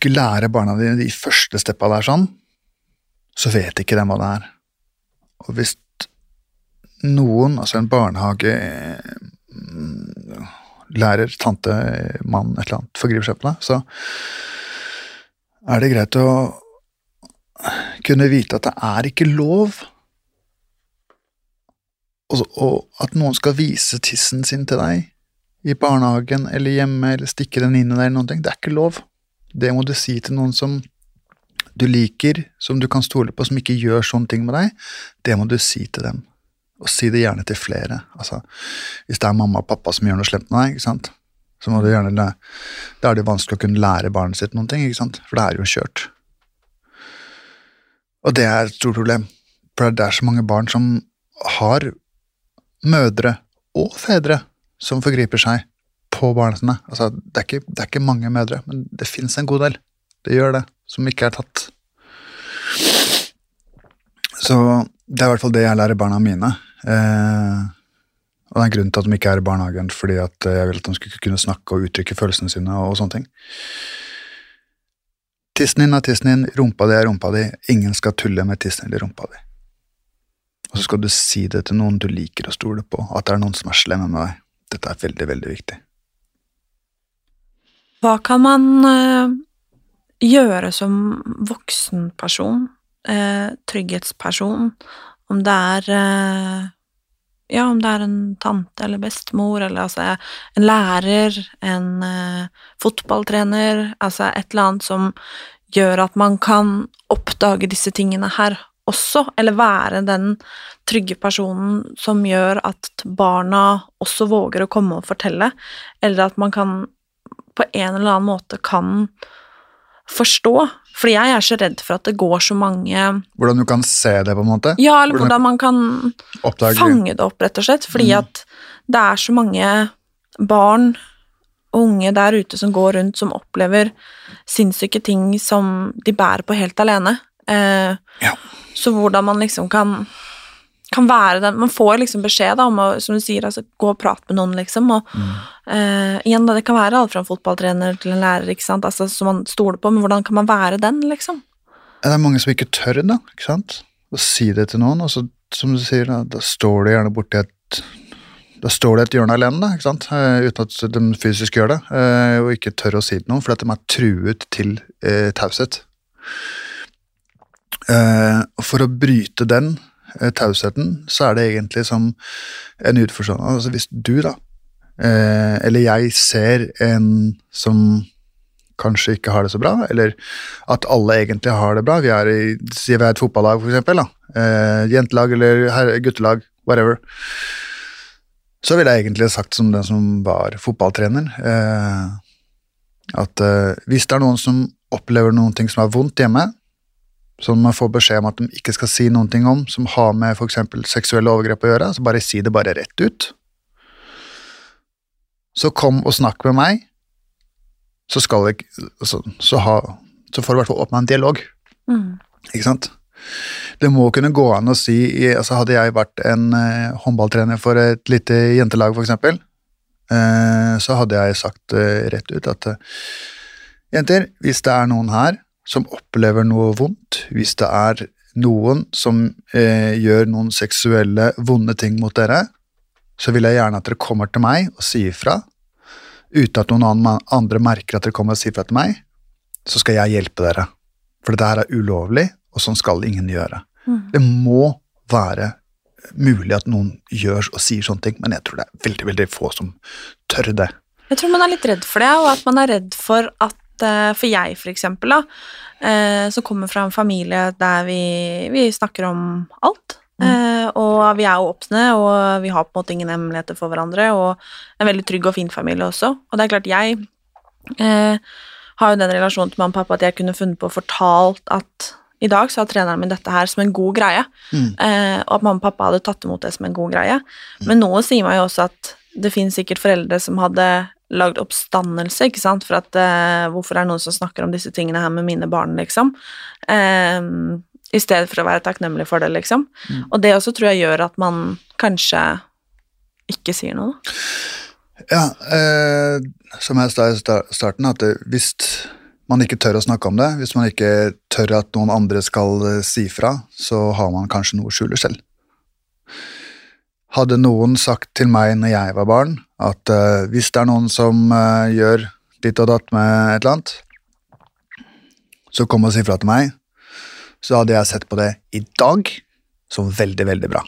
Lærer barna dine de første steppa der sånn, så vet ikke de hva det er. Og hvis noen, altså en barnehage mm, lærer tante, mann, et eller annet, forgriper seg på deg, så er det greit å kunne vite at det er ikke lov og, og at noen skal vise tissen sin til deg i barnehagen eller hjemme eller stikke den inn i deg eller noen ting. Det er ikke lov. Det må du si til noen som du liker, som du kan stole på, som ikke gjør sånne ting med deg. Det må du si til dem. Og si det gjerne til flere. Altså, hvis det er mamma og pappa som gjør noe slemt med deg, ikke sant? så må du gjerne Da er det vanskelig å kunne lære barnet sitt noen ting, ikke sant? for det er jo kjørt. Og det er et stort problem, for det er så mange barn som har mødre og fedre som forgriper seg på barna sine. Altså, det, er ikke, det er ikke mange mødre, men det fins en god del. Det gjør det, som ikke er tatt. Så det er i hvert fall det jeg lærer barna mine. Eh, og det er en grunn til at de ikke er i barnehagen, fordi at jeg vil at de skal kunne snakke og uttrykke følelsene sine og, og sånne ting. Tissen din er tissen din, rumpa di er rumpa di. Ingen skal tulle med tissen eller rumpa di. Og så skal du si det til noen du liker å stole på, at det er noen som er slemme med deg. Dette er veldig, veldig viktig. Hva kan man øh, gjøre som voksenperson, øh, trygghetsperson, om det er øh, Ja, om det er en tante eller bestemor, eller altså en lærer, en fotballtrener, altså et eller annet som gjør at man kan oppdage disse tingene her også, eller være den trygge personen som gjør at barna også våger å komme og fortelle, eller at man kan på en eller annen måte kan forstå. Fordi jeg er så redd for at det går så mange Hvordan du kan se det, på en måte? Ja, eller hvordan, hvordan man kan oppdager. fange det opp, rett og slett. Fordi mm. at det er så mange barn og unge der ute som går rundt, som opplever sinnssyke ting som de bærer på helt alene. Eh, ja. Så hvordan man liksom kan kan være den Man får liksom beskjed da, om å som du sier, altså, gå og prate med noen, liksom. Og mm. uh, igjen, da, det kan være alt fra en fotballtrener til en lærer, ikke sant, altså, som man stoler på, men hvordan kan man være den, liksom? Det er mange som ikke tør, da. ikke sant? å si det til noen, og så, som du sier, da, da står det gjerne borti et da står det et hjørne alene, da, ikke sant? Uh, uten at de fysisk gjør det, uh, og ikke tør å si det noen, fordi at de er truet til taushet. For å bryte den tausheten, så er det egentlig som en utforstående Altså hvis du, da, eh, eller jeg ser en som kanskje ikke har det så bra, eller at alle egentlig har det bra. Vi er i, sier vi er et fotballag, for eksempel. Da. Eh, jentelag eller guttelag, whatever. Så ville jeg egentlig sagt som den som var fotballtrener, eh, at eh, hvis det er noen som opplever noen ting som er vondt hjemme, som man får beskjed om at de ikke skal si noen ting om, som har med f.eks. seksuelle overgrep å gjøre, så bare si det bare rett ut. Så kom og snakk med meg, så skal jeg så, så, ha, så får du i hvert fall åpna en dialog. Mm. Ikke sant? Det må kunne gå an å si altså Hadde jeg vært en eh, håndballtrener for et lite jentelag, eksempel, eh, så hadde jeg sagt eh, rett ut at eh, jenter, hvis det er noen her som opplever noe vondt, hvis det er noen som eh, gjør noen seksuelle, vonde ting mot dere, så vil jeg gjerne at dere kommer til meg og sier ifra, uten at noen andre merker at dere kommer og sier fra til meg, så skal jeg hjelpe dere. For dette her er ulovlig, og sånn skal ingen gjøre. Mm. Det må være mulig at noen gjør og sier sånne ting, men jeg tror det er veldig, veldig få som tør det. Jeg tror man er litt redd for det, og at man er redd for at For jeg, for eksempel, da, eh, som kommer fra en familie der vi, vi snakker om alt. Mm. og vi er åpne, og vi har på en måte ingen hemmeligheter for hverandre, og en veldig trygg og fin familie også. Og det er klart, jeg eh, har jo den relasjonen til mamma og pappa at jeg kunne funnet på å fortalt at i dag så har treneren min dette her som en god greie, Mm. eh, og at mamma og pappa hadde tatt imot det som en god greie. Men noe sier meg jo også at det finnes sikkert foreldre som hadde lagd oppstandelse, ikke sant, for at eh, hvorfor er det noen som snakker om disse tingene her med mine barn, liksom, eh, i stedet for å være takknemlig for det, liksom. Og det også tror jeg gjør at man kanskje ikke sier noe, da. Ja, eh, som jeg sa i starten, at hvis man ikke tør å snakke om det, hvis man ikke tør at noen andre skal eh, si fra, så har man kanskje noe å skjule selv. Hadde noen sagt til meg når jeg var barn, at uh, hvis det er noen som uh, gjør ditt og datt med et eller annet, så kom og si fra til meg, så hadde jeg sett på det i dag som veldig, veldig bra.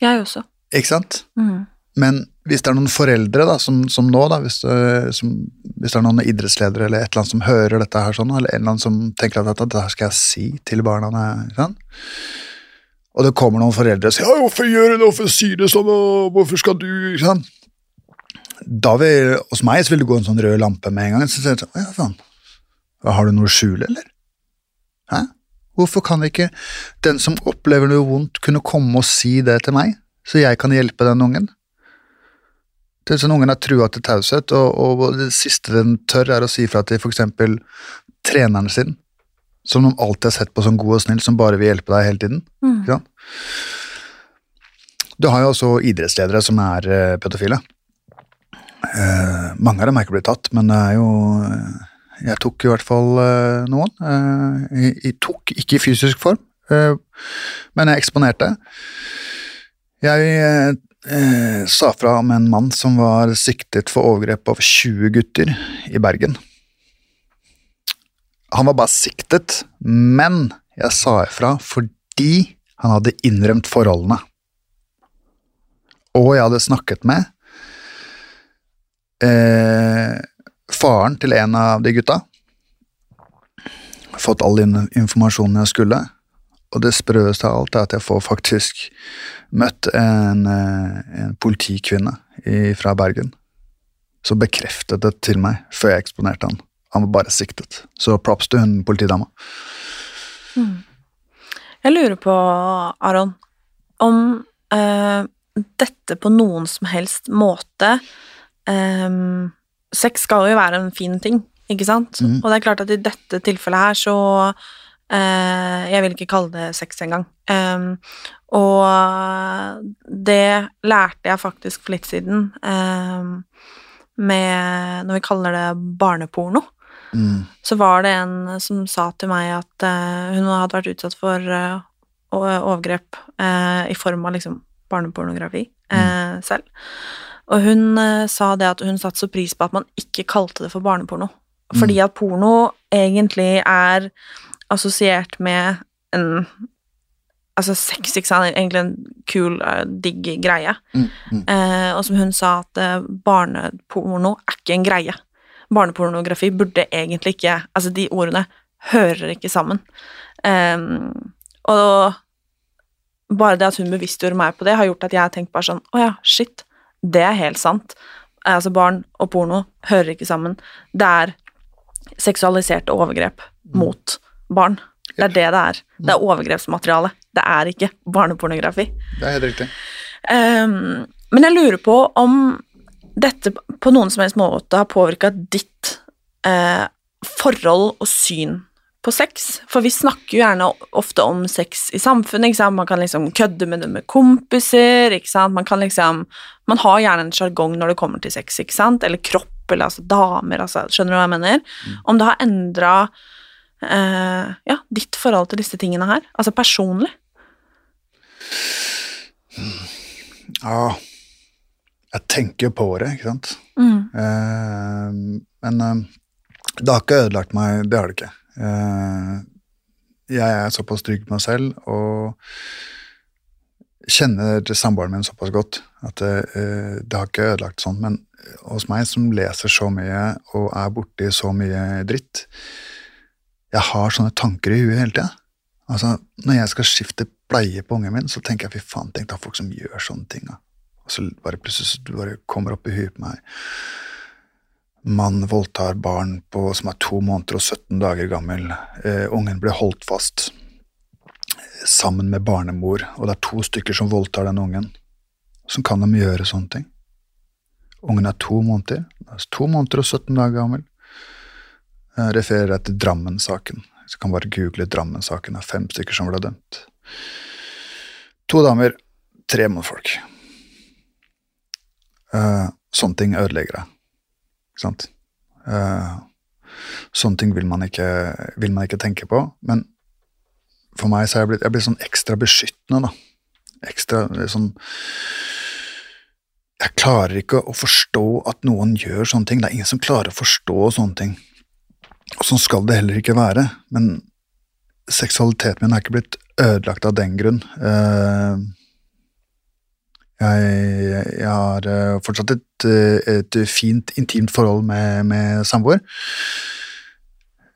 Jeg også. Ikke sant? Mm. Men hvis det er noen foreldre, da, som, som nå, da, hvis, det- som, hvis det er noen idrettsledere eller et eller annet som hører dette her sånn, eller en eller annen som tenker at dette, dette skal jeg si til barna ikke sant? Og det kommer noen foreldre og sier ja, 'hvorfor gjør du det, hvorfor sier du sånn, og hvorfor skal du' ikke sant? Da vil, Hos meg så vil det gå en sånn rød lampe med en gang. Så sier jeg sånn, ja, faen. Har du noe å skjule, eller? Hæ? Hvorfor kan ikke den som opplever noe vondt, kunne komme og si det til meg, så jeg kan hjelpe den ungen? Det er sånn Ungen er trua til taushet, og, og det siste den tør, er å si fra til f.eks. treneren sin, som de alltid har sett på som god og snill, som bare vil hjelpe deg hele tiden. Mm. Du har jo også idrettsledere som er uh, pedofile. Uh, mange av dem er ikke blitt tatt, men det er jo eh, Jeg tok i hvert fall noen. Jeg, jeg tok ikke i fysisk form, men jeg eksponerte. Jeg sa fra om en mann som var siktet for overgrep av 20 gutter i Bergen. Han var bare siktet, men jeg sa ifra fordi han hadde innrømt forholdene. Og jeg hadde snakket med eh, faren til en av de gutta. Fått all den informasjonen jeg skulle. Og det sprøeste av alt er at jeg får faktisk møtt en, eh, en politikvinne fra Bergen som bekreftet det til meg før jeg eksponerte han. Han var bare siktet. Så props til hun politidama. Jeg lurer på, Aron, om eh, dette på noen som helst måte eh, Sex skal jo være en fin ting, ikke sant? Mm. Og det er klart at i dette tilfellet her så eh, Jeg vil ikke kalle det sex engang. Um, og det lærte jeg faktisk for litt siden, eh, med Når vi kaller det barneporno. Mm. så var det en som sa til meg at uh, hun hadde vært utsatt for uh, overgrep uh, i form av liksom barnepornografi mm. selv. Og hun sa det at hun satte så pris på at man ikke kalte det for barneporno. Fordi at porno egentlig er assosiert med en Altså sex, ikke sant, egentlig en kul, digg greie. Mm. Mm. Eh, og som hun sa, at eh, barneporno er ikke en greie. Barnepornografi burde egentlig ikke Altså, de ordene hører ikke sammen. Um, og bare det at hun bevisstgjorde meg på det, har gjort at jeg har tenkt bare sånn Å ja, shit. Det er helt sant. Altså, barn og porno hører ikke sammen. Det er seksualiserte overgrep mot barn. Det er det det er. Det er overgrepsmateriale. Det er ikke barnepornografi. Det er helt riktig. Um, men jeg lurer på om dette på noen som helst måte har påvirka ditt eh, forhold og syn på sex. For vi snakker jo gjerne ofte om sex i samfunnet. ikke sant? Man kan liksom kødde med det med kompiser. ikke sant? Man kan liksom, man har gjerne en sjargong når det kommer til sex, ikke sant? eller kropp, eller altså damer. altså, Skjønner du hva jeg mener? Om det har endra eh, ja, ditt forhold til disse tingene her, altså personlig. Ja, jeg tenker jo på det, ikke sant. Mm. Eh, men eh, det har ikke ødelagt meg, det har det ikke. Eh, jeg er såpass trygg på meg selv og kjenner samboeren min såpass godt at eh, det har ikke ødelagt sånn. Men hos meg som leser så mye og er borti så mye dritt, jeg har sånne tanker i huet hele tida. Altså, når jeg skal skifte bleie på ungen min, så tenker jeg fy faen, tenk da folk som gjør sånne ting. Da. Og så bare plutselig så du bare kommer opp i huet på meg. Mann voldtar barn på, som er to måneder og 17 dager gammel. Eh, ungen blir holdt fast eh, sammen med barnemor, og det er to stykker som voldtar den ungen. Hvordan kan de gjøre sånne ting? Ungen er to måneder, to måneder og 17 dager gammel. Jeg refererer til Drammen-saken. Så kan bare google Drammen-saken. Det er fem stykker som ble dømt. To damer, tre mannfolk. Eh, sånne ting ødelegger deg. Ikke sant? Uh, sånne ting vil man, ikke, vil man ikke tenke på. Men for meg så er jeg blitt, jeg blitt sånn ekstra beskyttende, da. Ekstra sånn Jeg klarer ikke å forstå at noen gjør sånne ting. Det er ingen som klarer å forstå sånne ting. Og sånn skal det heller ikke være. Men seksualiteten min er ikke blitt ødelagt av den grunn. Eh, jeg, jeg har eh, fortsatt et, eh, et fint, intimt forhold med, med samboer.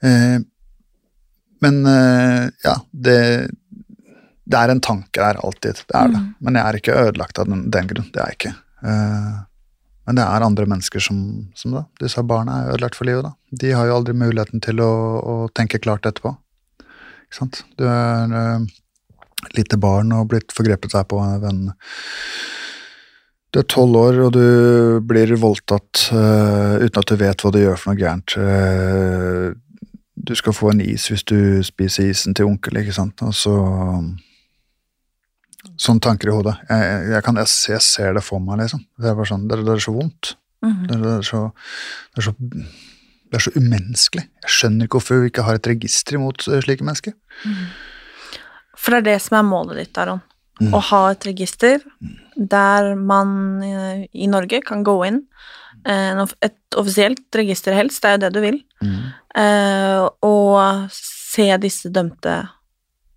Eh, Men eh, ja, det, det er en tanke der alltid. Det er det. Men jeg er ikke ødelagt av den, den grunn. Det er jeg ikke. Eh, Men det er andre mennesker som, som da, disse barna er ødelagt for livet. da. De har jo aldri muligheten til å, å tenke klart etterpå. Ikke sant? Du er eh, lite barn og blitt forgrepet seg på av en Du er tolv år, og du blir voldtatt uh, uten at du vet hva du gjør for noe gærent. Uh, du skal få en is hvis du spiser isen til onkel, ikke sant. Og så Sånne tanker i hodet. Jeg, jeg, kan, jeg, jeg ser det for meg, liksom. Det er sånn, det, det er så vondt. Det, er- det, er så, det, er så, det er så umenneskelig. Jeg skjønner ikke hvorfor vi ikke har et register imot eh, slike mennesker. For det er det som er målet ditt, Aron. Mm. Å ha et register der man eh, i Norge kan gå inn. eh, Et offisielt register helst, det er jo det du vil. Mm. Og se disse dømte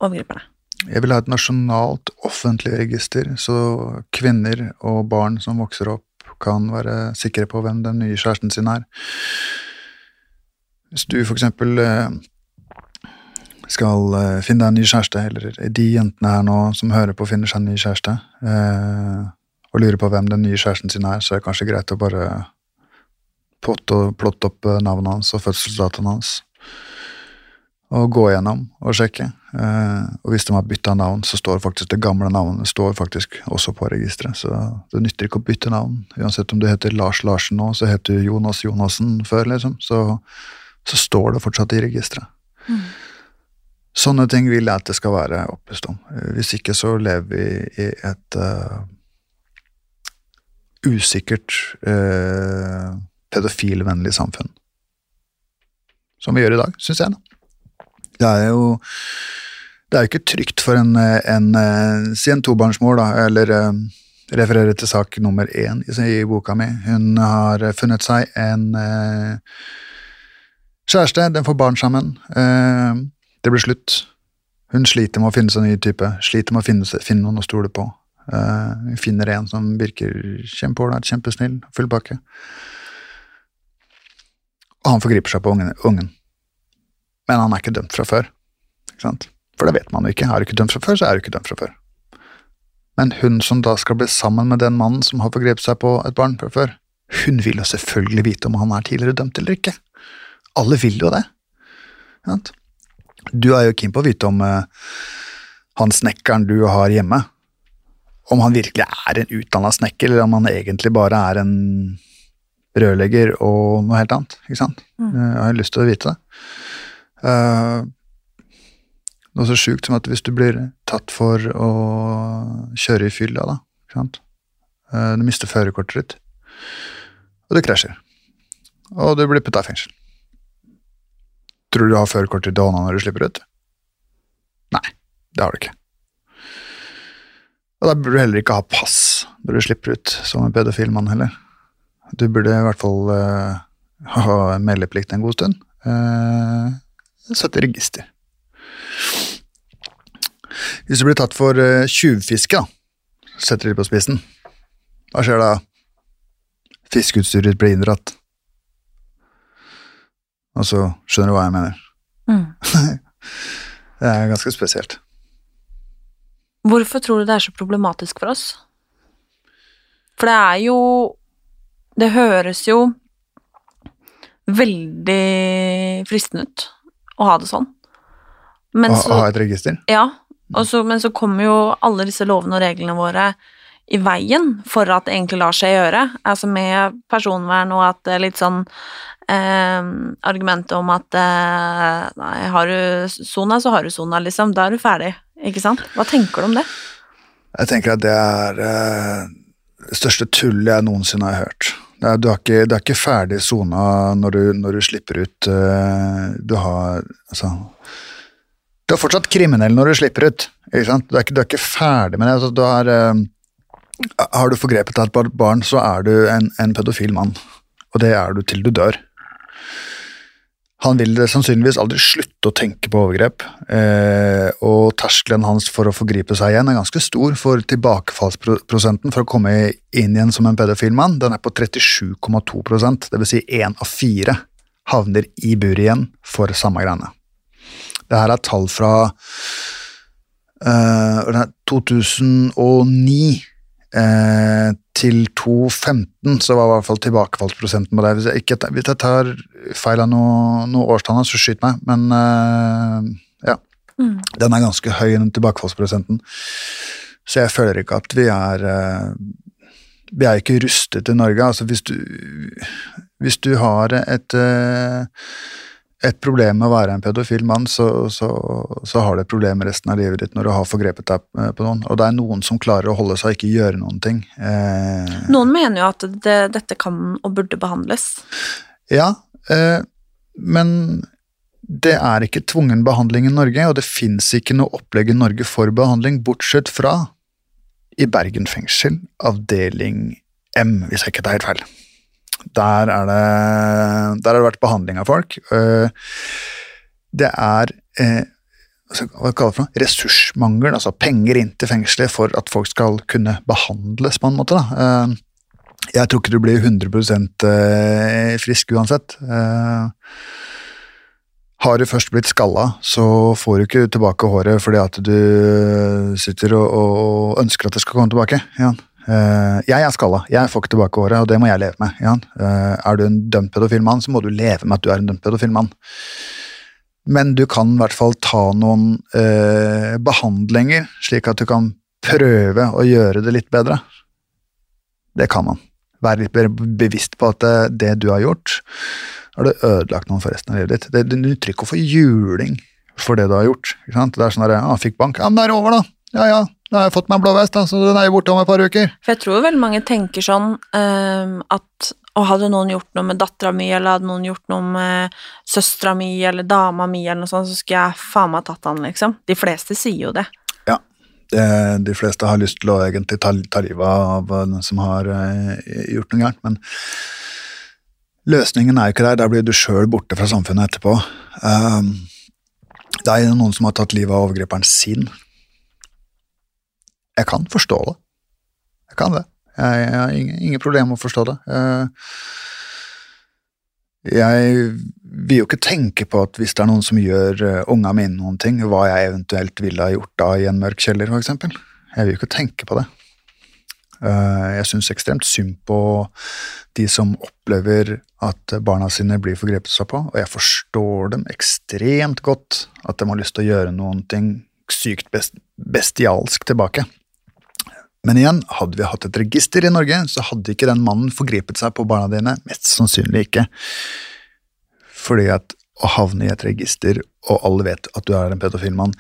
overgriperne. Jeg vil ha et nasjonalt, offentlig register, så kvinner og barn som vokser opp, kan være sikre på hvem den nye kjæresten sin er. Hvis du for eksempel eh, skal eh, finne deg en ny kjæreste, eller de jentene her nå som hører på finner seg en ny kjæreste, eh, og lurer på hvem den nye kjæresten sin er, så er det kanskje greit å bare plotte, opp eh, navnet hans og fødselsdatoen hans og gå gjennom og sjekke. Eh, og hvis de har bytta navn, så står faktisk det gamle navnet står faktisk også på registeret. Så det nytter ikke å bytte navn. Uansett om du heter Lars Larsen nå, så heter du Jonas Jonassen før, liksom. Så, så står det fortsatt i registeret. Sånne ting vil jeg at det skal være opplyst om. Eh, Hvis ikke så lever vi i et uh, usikkert, uh, pedofilvennlig samfunn. som vi gjør i dag, syns jeg. Det er jo det er jo ikke trygt for en, en en si en tobarnsmor, da, eller eh, referere til sak nummer én i, i boka mi. Hun har funnet seg en uh, kjæreste, den får barn sammen. Eh, det blir slutt. Hun sliter med å finne seg en ny type, sliter med å finne, finne noen å stole på. Uh, finner en som virker kjempeålreit, kjempesnill, full pakke. Og han forgriper seg på ungen, ungen. Men han er ikke dømt fra før. For det vet man jo ikke. Er du ikke dømt fra før, så er du ikke dømt fra før. Men hun som da skal bli sammen med den mannen som har forgrepet seg på et barn fra før, hun vil jo selvfølgelig vite om han er tidligere dømt eller ikke. Alle vil jo det. Ikke sant? Du er jo keen på å vite om uh, han snekkeren du har hjemme, om han virkelig er en utdanna snekker, eller om han egentlig bare er en rørlegger og noe helt annet. ikke sant? Jeg har lyst til å vite det. Uh, noe så sjukt som at hvis du blir tatt for å kjøre i fylla, da, ikke sant? Uh, du mister førerkortet ditt, og du krasjer, og du blir putta i fengsel. Tror du du har førerkort i hånda når du slipper ut? Nei, det har du ikke. Og da burde du heller ikke ha pass når du slipper ut som en pedofil mann heller. Du burde i hvert fall uh, ha meldeplikt en god stund. Uh, i register. Hvis du blir tatt for uh, tjuvfiske, setter de på spissen, hva skjer da? Fiskeutstyret blir inndratt. Og så skjønner du hva jeg mener. Mm. det er ganske spesielt. Hvorfor tror du det er så problematisk for oss? For det er jo Det høres jo veldig fristende ut å ha det sånn. Men Å, så, ha et register? ja, så, men så kommer jo alle disse lovene og reglene våre i veien for at det egentlig lar seg gjøre. Altså med personvern og at det er litt sånn eh, argumentet om at eh, nei, har du sona, så har du sona, liksom. Da er du ferdig, ikke sant? Hva tenker du om det? Jeg tenker at det er eh, det største tullet jeg noensinne har hørt. Det er, du, har ikke, du er ikke ferdig sona når du, når du slipper ut eh, Du har altså Du er fortsatt kriminell når du slipper ut. Ikke sant? Du er ikke, du er ikke ferdig med det. Altså, du har, eh, har du forgrepet deg på et barn, så er du en, en pedofil mann. Og det er du til du dør. Han vil sannsynligvis aldri slutte å tenke på overgrep, eh, og terskelen hans for å forgripe seg igjen er ganske stor, for tilbakefallsprosenten for å komme inn igjen som en pedofil mann, den er på 37,2% det vil si én av fire havner i buret igjen for samme greiene. Det her er tall fra eh, 2009 eh, til 2015 så var i hvert fall tilbakefallsprosenten på det. Hvis jeg, ikke, hvis jeg tar feil av noe, noe årstall, så skyt meg, men eh, ja. Mm. Den er ganske høy, den tilbakefallsprosenten. Så jeg føler ikke at vi er eh, Vi er ikke rustet i Norge. Altså hvis du, hvis du har et eh, et problem med å være en pedofil mann, så, så, så har du et problem resten av livet ditt når du har forgrepet deg eh, på noen. Og det er noen som klarer å holde seg og ikke gjøre noen ting. Eh, Noen mener jo at det, dette kan og burde behandles. ja, eh, men det er ikke tvungen behandling i Norge, og det fins ikke noe opplegg i Norge for behandling, bortsett fra i Bergen fengsel, avdeling M, hvis jeg ikke tar helt feil. Der er det, der har det vært behandling av folk. Eh, Det er eh, hva kaller for noe? ressursmangel, altså penger inn til fengselet for at folk skal kunne behandles på en måte. Da. Eh, Jeg tror ikke du blir 100 eh, frisk uansett. Har du først blitt skalla, så får du ikke tilbake håret fordi at du sitter og, ønsker at det skal komme tilbake. Ja. Eh, jeg er skalla, jeg får ikke tilbake håret, og det må jeg leve med. Ja. Eh, er du en dømt pedofil mann, så må du leve med at du er en dømt pedofil mann. Men du kan i hvert fall ta noen eh, behandlinger, slik at du kan prøve å gjøre det litt bedre. Det kan man. Være litt bevisst på at det, det du har gjort, har du ødelagt noen for resten av livet ditt. Det, du nytter ikke å få juling for det du har gjort. Det er sånn der, ah, fikk bank, ja, men det er over da. Ja, ja, da har jeg fått meg en blå vest, da, så den er jo borte om et par uker. For jeg tror veldig mange tenker sånn um, at og hadde noen gjort noe med dattera mi, eller hadde noen gjort noe med søstera mi eller dama mi, eller noe sånt, så skulle jeg faen meg tatt han, liksom. De fleste sier jo det. Ja. Det, de fleste har lyst til å egentlig ta, ta livet av den som har uh, gjort noe gærent, men løsningen er jo ikke der. Da blir du sjøl borte fra samfunnet etterpå. Um, det er noen som har tatt livet av overgriperen sin. Jeg kan forstå det. Jeg kan det. Jeg, jeg har ingen, ingen problem med å forstå det. Eh, Jeg vil jo ikke tenke på at hvis det er noen som gjør uh, unga mine noen ting, hva jeg eventuelt ville ha gjort da i en mørk kjeller, eksempel. Jeg vil jo ikke tenke på det. Eh, jeg syns ekstremt synd på de som opplever at barna sine blir forgrepet seg på, og jeg forstår dem ekstremt godt at de har lyst til å gjøre noen ting sykt bestialsk tilbake. Men igjen, hadde vi hatt et register i Norge, så hadde ikke den mannen forgrepet seg på barna dine. Mest sannsynlig ikke. Fordi at å havne i et register, og alle vet at du er en pedofil mann,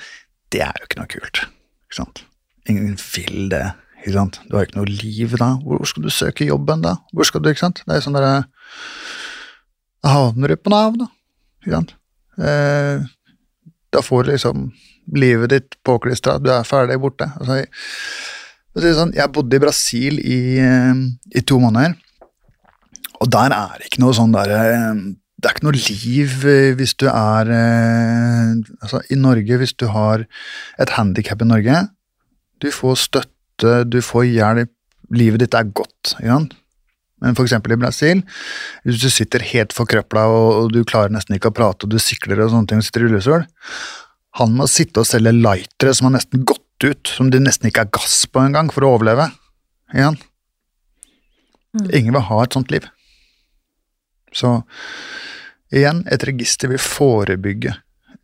det er jo ikke noe kult. Ikke sant? Ingen vil det. Ikke sant? Du har ikke noe liv da. Hvor skal du søke jobben da? Hvor skal du, ikke sant? Det er sånn derre Da havner du på Nav, da. Ikke sant? Eh, da får du liksom livet ditt påklistra, du er ferdig borte. Altså, Sånn, jeg bodde i Brasil i, eh, i, to måneder, og der er det ikke noe sånn der eh, Det er ikke noe liv eh, hvis du er altså, I Norge, hvis du har et handikap i Norge Du får støtte, du får hjelp, livet ditt er godt. Ikke Men for eksempel i Brasil, hvis du sitter helt forkrøpla og, og du klarer nesten ikke å prate, og du sikler og sånne ting og sitter i rullestol Han må sitte og selge lightere som har nesten gått ut, som det nesten ikke er gass på engang, for å overleve. Igjen. Mm. Ingen vil ha et sånt liv. Så igjen, et register vil forebygge.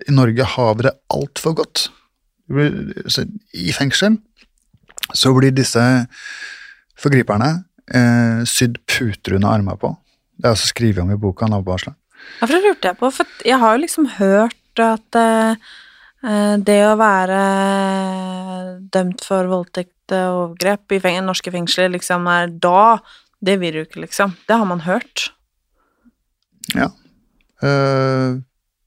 I Norge har vi det altfor godt. I fengsel så blir disse forgriperne eh, sydd puter under armene på. Det er også skrevet om i boka Nabovarselet. Ja, for det lurte jeg på, for jeg har jo liksom hørt at eh, Eh, det å være dømt for voldtekt og overgrep i feng norske fengsler liksom er da Det vil du ikke, liksom. Det har man hørt. Ja. Uh,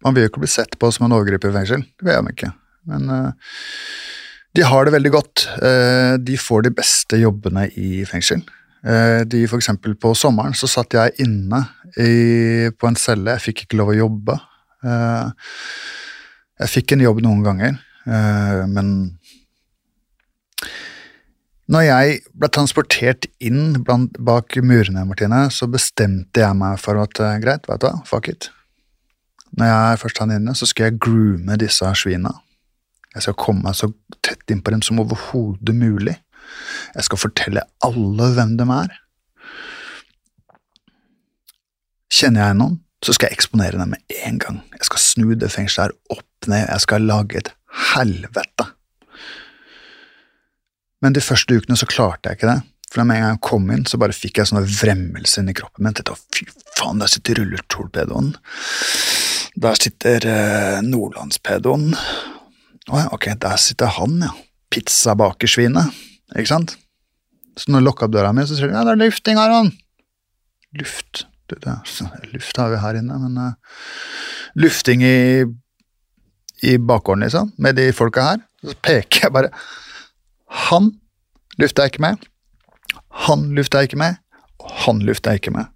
man vil jo ikke bli sett på som en overgriper i fengsel. Det vil man ikke. Men uh, de har det veldig godt. Uh, de får de beste jobbene i fengsel. De for eksempel På sommeren så satt jeg inne i, på en celle. Jeg fikk ikke lov å jobbe. Uh, jeg fikk en jobb noen ganger, eh, men når jeg ble transportert inn bak murene, Martine, så bestemte jeg meg for at eh, greit, vet du hva, fuck it. Når jeg er først er inne, så skal jeg groome disse svina. Jeg skal komme meg så tett innpå dem som overhodet mulig. Jeg skal fortelle alle hvem de er. Kjenner jeg noen, så skal jeg eksponere dem med en gang. Jeg skal snu det fengselet her opp ned, jeg skal lage et helvete. Men de første ukene så klarte jeg ikke det. For med en gang jeg kom inn, så bare fikk jeg sånne vremmelser inni kroppen min. Tenkte, fy faen, der sitter rulletorpedoen. Der sitter eh, nordlandspedoen. Ja, ok, der sitter han, ja. Pizzabakersvinet. Ikke sant? Så når jeg lukka opp døra mi, så sier de ja, det er lufting, Aron. Luft Luft har vi her inne, men uh, lufting i, i bakgården, liksom, med de folka her. Så peker jeg bare Han lufter jeg ikke med. Han lufter jeg ikke med. Og han lufter jeg ikke med.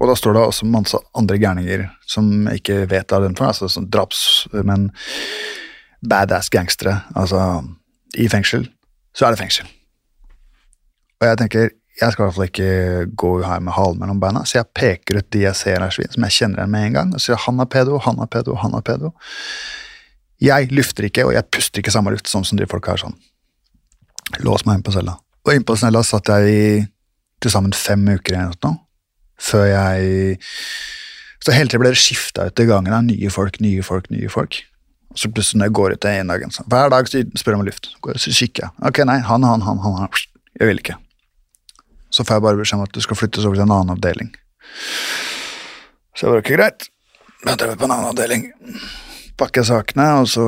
Og da står det også masse andre gærninger som ikke vet av den for, altså sånn drapsmenn, badass gangstere. Altså, i fengsel så er det fengsel. Og jeg tenker jeg skal i hvert fall ikke gå her med halen mellom beina, så jeg peker ut de jeg ser er svin, som jeg kjenner igjen med en gang, og sier han er pedo, han er pedo, han er pedo. Jeg lufter ikke, og jeg puster ikke samme luft sånn som de folka her sånn. Lås meg inn på cella. Og inn på cella satt jeg i til sammen fem uker eller noe, før jeg Så hele tiden ble det skifta ut i gangen av nye folk, nye folk, nye folk. Og så plutselig når jeg går ut en dag, så, hver dag så spør jeg om luft. Så kikker jeg. Ok, nei, han, han, han, han, han. Jeg vil ikke så får jeg bare beskjed om at du skal flyttes over til en annen avdeling. Så det var ikke greit. Møter vi på en annen avdeling. Pakker sakene, og så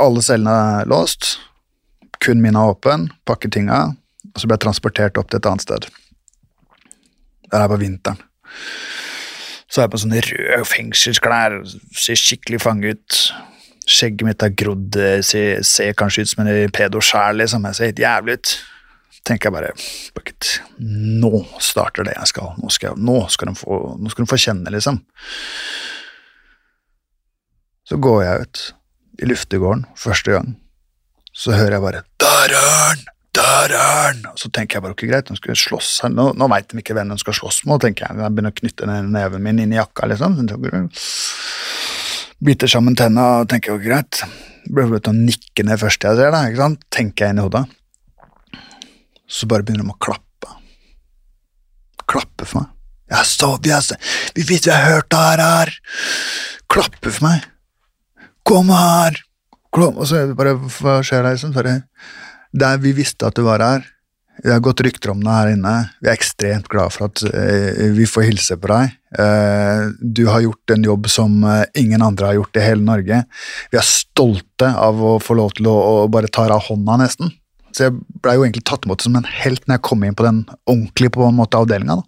Alle cellene er låst. Kun min er åpen. Pakker tinga. Og så blir jeg transportert opp til et annet sted. Det er på vinteren. Så er jeg på sånne røde fengselsklær, ser skikkelig fange ut. Skjegget mitt er grodd, ser, ser kanskje ut som en pedo sjæl, liksom. Jeg ser helt jævlig ut. Tenker jeg bare Bucket, nå starter det jeg skal. Nå skal, jeg, nå skal, de, få, nå skal de få kjenne, liksom. Så går jeg ut i luftegården første gang. Så hører jeg bare 'Der er han! Der er han!' Og så tenker jeg bare ok, greit, de skal slåss. Nå, nå veit de ikke hvem de skal slåss med, tenker jeg. Jeg begynner å knytte neven min inn i jakka, liksom. Biter sammen tenna og tenker ok, greit. Blir til å nikke ned først jeg ser det, ikke sant? tenker jeg inn i hodet. Så bare begynner de å klappe. Klappe for meg. Jeg så, har, vi vet vi har hørt det her, her. Klappe for meg. Kom her! Kom. Og så det bare Hva skjer? Liksom? Bare, der vi visste at du var her. Vi har gått rykter om det her inne. Vi er ekstremt glad for at eh, vi får hilse på deg. Eh, du har gjort en jobb som eh, ingen andre har gjort i hele Norge. Vi er stolte av å få lov til å bare ta deg av hånda, nesten. Så jeg blei jo egentlig tatt imot som en helt når jeg kom inn på den ordentlige på en måte avdelinga.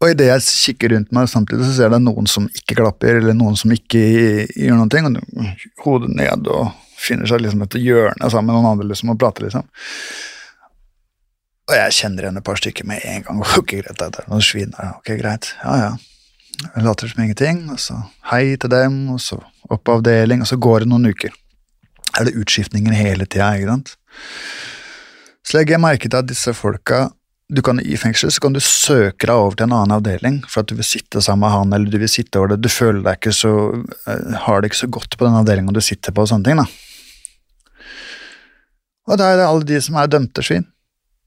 Og idet jeg kikker rundt meg, samtidig så ser jeg noen som ikke klapper, eller noen som ikke gjør noen ting, og hodet ned og finner seg liksom et hjørne sammen med noen andre liksom, og prater, liksom. Og jeg kjenner igjen et par stykker med en gang. Ok, greit, det er noen svin der. Ok, greit. Ja, ja. Jeg later som ingenting, og så hei til dem, og så opp avdeling, og så går det noen uker. Er det utskiftninger hele tida, ikke sant? Så legger jeg merke til at disse folka du kan I fengsel så kan du søke deg over til en annen avdeling for at du vil sitte sammen med han, eller du vil sitte over det. Du føler deg ikke så uh, Har det ikke så godt på den avdelinga du sitter på, og sånne ting. da. Og da er det alle de som er dømte svin.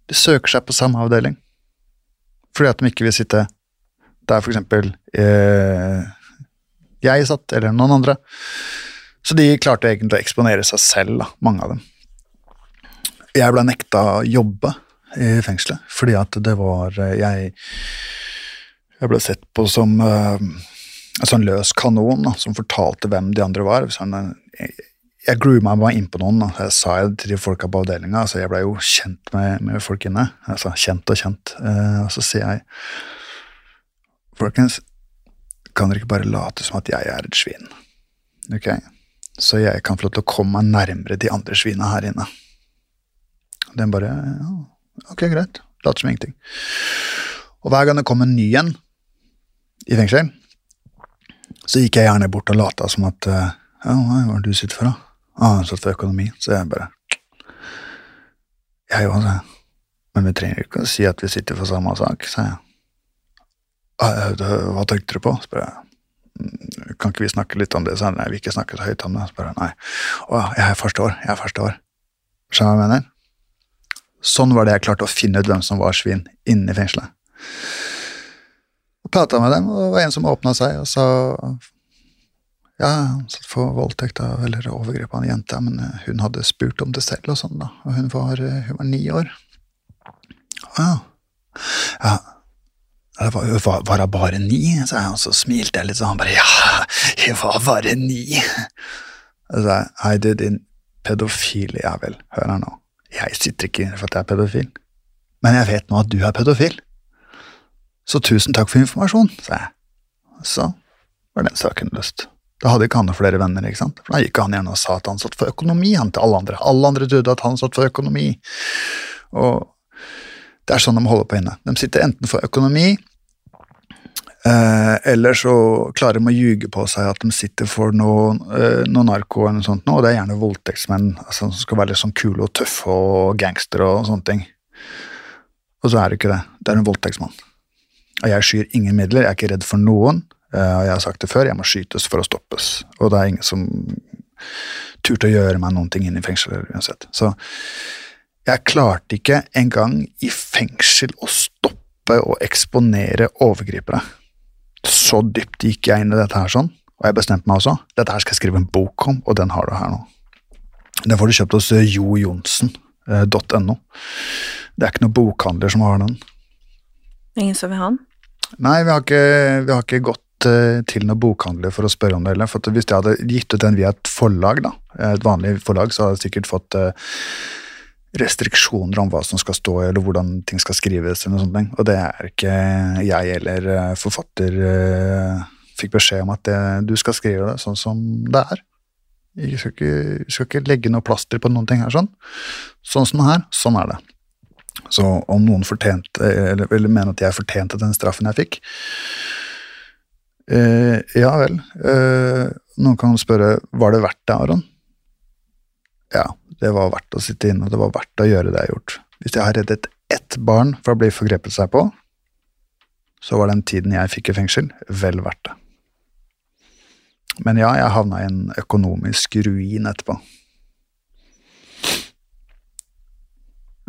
De søker seg på samme avdeling fordi at de ikke vil sitte der for eksempel eh, jeg satt, eller noen andre. Så de klarte egentlig å eksponere seg selv, da, mange av dem. Jeg ble nekta å jobbe i fengselet, fordi at det var eh, Jeg, jeg ble sett på som uh, en sånn løs kanon da, som fortalte hvem de andre var. Sånn, jeg, jeg grooma meg inn på noen. Da. Jeg sa det til de folka på avdelinga. Altså, jeg blei jo kjent med, med, folk inne. Altså kjent og kjent. Uh, og så sier jeg Folkens, kan dere ikke bare late som at jeg er et svin? Ok? Så jeg kan få lov til å komme meg nærmere de andre svina her inne. Den bare ja, Ok, greit. Later som ingenting. Og hver gang det kom en ny en i fengsel, så gikk jeg gjerne bort og lata som at eh, Ja, hva er det du sitter for, da? Ah, han satt for økonomi. Så jeg bare Jeg òg, sa jeg. Men vi trenger ikke å si at vi sitter for samme sak, sa jeg. Ah, hva tenkte du på? spør jeg. Kan ikke vi snakke litt om det? Så. Nei, vi ikke snakke så høyt om det. Så bare Nei. Å, jeg forstår. Jeg forstår. Skjønner du hva jeg mener? Sånn var det jeg klarte å finne ut hvem som var svin inne i fengselet. Og Prata med dem, og det var en som åpna seg og sa ja, han satt for voldtekt av, eller overgrep av en jente, men eh, hun hadde spurt om det selv, og sånn da, og hun var, eh, hun var ni år. Ja. ja. Var, var hun bare ni? sa jeg, og så smilte jeg litt, og han bare ja, jeg var bare ni. Og så sa jeg, hei, du, din pedofile jævel, hør her nå. Jeg sitter ikke inne for at jeg er pedofil, men jeg vet nå at du er pedofil. Så tusen takk for informasjon, sa jeg. Så var den saken løst. Da hadde ikke han noen flere venner, ikke sant? for da gikk han gjerne og sa at han satt for økonomi, han til alle andre. Alle andre trodde at han satt for økonomi. Og det er sånn de holder på inne. De sitter enten for økonomi, Eh, eller så klarer de å ljuge på seg at de sitter for noe, eh, noe narko, eller noe sånt, og det er gjerne voldtektsmenn altså, som skal være litt sånn kule og tøffe og gangstere og sånne ting. Og så er det ikke det. Det er en voldtektsmann. Og jeg skyr ingen midler, jeg er ikke redd for noen. Eh, og jeg har sagt det før, jeg må skytes for å stoppes. Og det er ingen som turte å gjøre meg noen ting inn i fengselet uansett. Så jeg klarte ikke engang i fengsel å stoppe å eksponere overgripere så dypt gikk jeg inn i dette her sånn, og jeg bestemte meg også. Dette her skal jeg skrive en bok om, og den har du her nå. Den får du kjøpt hos eh, jojonsen.no. Eh, det er ikke noen bokhandler som har den. Ingen som vil ha den? Nei, vi har ikke, vi har ikke gått uh, til noen bokhandler for å spørre om det heller. For hvis jeg hadde gitt ut den via et forlag, da, et vanlig forlag, så hadde jeg sikkert fått restriksjoner om hva som skal stå, eller hvordan ting skal skrives, eller noe sånt. Og det er ikke jeg eller eh, forfatter eh, fikk beskjed om at det, du skal skrive det sånn som det er. Vi skal ikke, vi skal ikke legge noe plaster på noen ting her sånn. Sånn som det her, sånn er det. Så om noen fortjente, eller, eller mener at jeg fortjente den straffen jeg fikk eh, Ja vel. Eh, noen kan spørre var det verdt det, Aron? Ja, det var verdt å sitte inne, og det var verdt å gjøre det jeg har gjort. Hvis jeg har reddet ett barn fra å bli forgrepet seg på, så var den tiden jeg fikk i fengsel, vel verdt det. Men ja, jeg havna i en økonomisk ruin etterpå.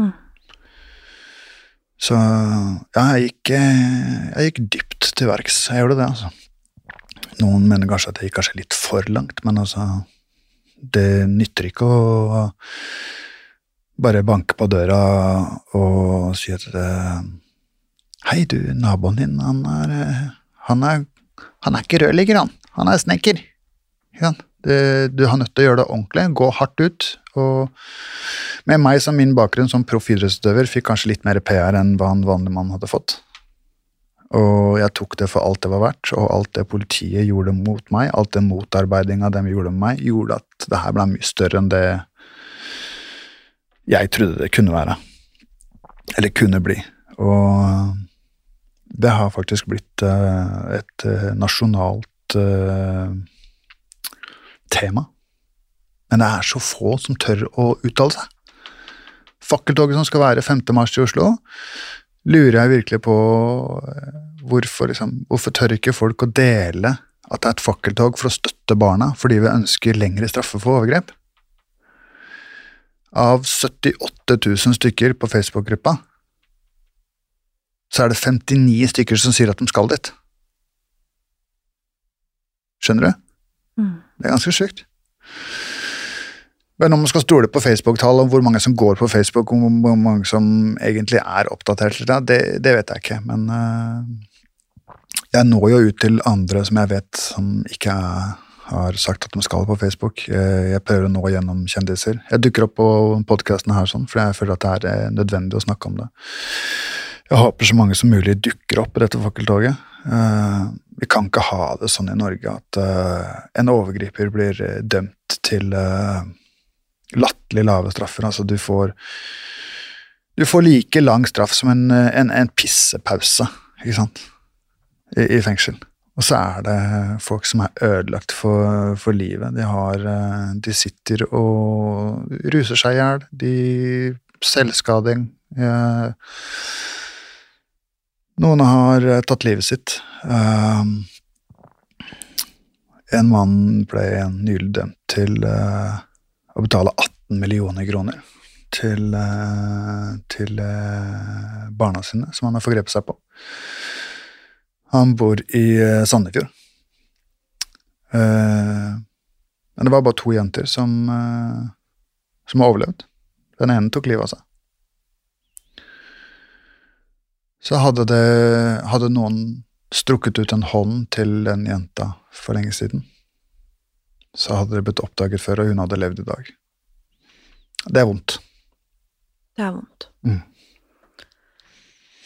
Mm. Så ja, jeg gikk, jeg gikk dypt til verks. Jeg gjorde det, altså. Noen mener kanskje at jeg gikk kanskje litt for langt, men altså Det nytter ikke å bare banke på døra og si at Hei, du, naboen din, han er Han er, han er ikke rørlegger, han. Han er snekker. Ja, det, du har nødt til å gjøre det ordentlig, gå hardt ut. Og med meg som min bakgrunn som proff idrettsutøver fikk kanskje litt mer PR enn hva en vanlig mann hadde fått. Og jeg tok det for alt det var verdt, og alt det politiet gjorde mot meg, alt det motarbeidinga de gjorde med meg, gjorde at det her ble mye større enn det jeg trodde det kunne være. Eller kunne bli. Og det har faktisk blitt uh, et uh, nasjonalt uh, tema. Men det er så få som tør å uttale seg. Fakkeltoget som skal være 5. mars i Oslo, lurer jeg virkelig på hvorfor, liksom, hvorfor tør ikke folk å dele at det er et fakkeltog for å støtte barna fordi vi ønsker lengre straffe for overgrep? Av 78 000 stykker på Facebook-gruppa så er det 59 stykker som sier at de skal dit. Skjønner du? Mm. Det er ganske sjukt. Men om man skal stole på Facebook-tall om hvor mange som går på Facebook, og hvor mange som egentlig er oppdatert, det, det vet jeg ikke. Men uh, jeg når jo ut til andre som jeg vet som ikke har sagt at de skal på Facebook. Jeg, prøver å nå gjennom kjendiser. Jeg dukker opp på podkasten her sånn, for jeg føler at det er nødvendig å snakke om det. Jeg håper så mange som mulig dukker opp i dette fakkeltoget. Uh, vi kan ikke ha det sånn i Norge at uh, en overgriper blir dømt til latterlig lave straffer. Altså, du får Du får like lang straff som en, en, en pissepause, ikke sant, I, i, fengsel. Og så er det folk som er ødelagt for, for livet. De har De sitter og ruser seg i hjel. De Selvskading. Uh, noen har tatt livet sitt. En mann ble nylig dømt til å betale 18 millioner kroner til, til barna sine, som han har forgrepet seg på. Han bor i Sandefjord. men det var bare to jenter som, som har overlevd. Den ene tok livet av seg. så hadde, det, hadde noen strukket ut en hånd til den jenta for lenge siden. Så hadde det blitt oppdaget før, og hun hadde levd i dag. Det er vondt. Det er vondt. Mm.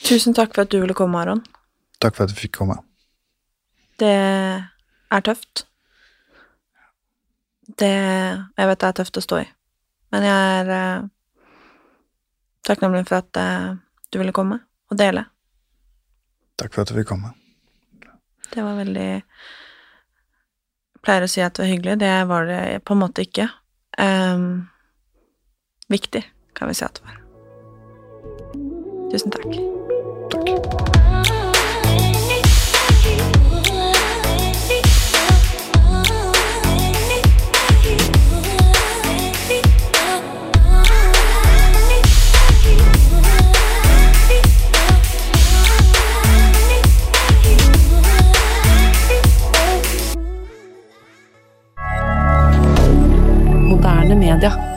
Tusen takk for at du ville komme, Aron. Takk for at du fikk komme. Det er tøft. Det Jeg vet det er tøft å stå i, men jeg er eh, takknemlig for at eh, du ville komme og dele. Takk for at du fikk komme. Det var veldig Jeg pleier å si at det var hyggelig. Det var det på en måte ikke. Um, viktig, kan vi si at det var. Tusen takk. Takk. Media.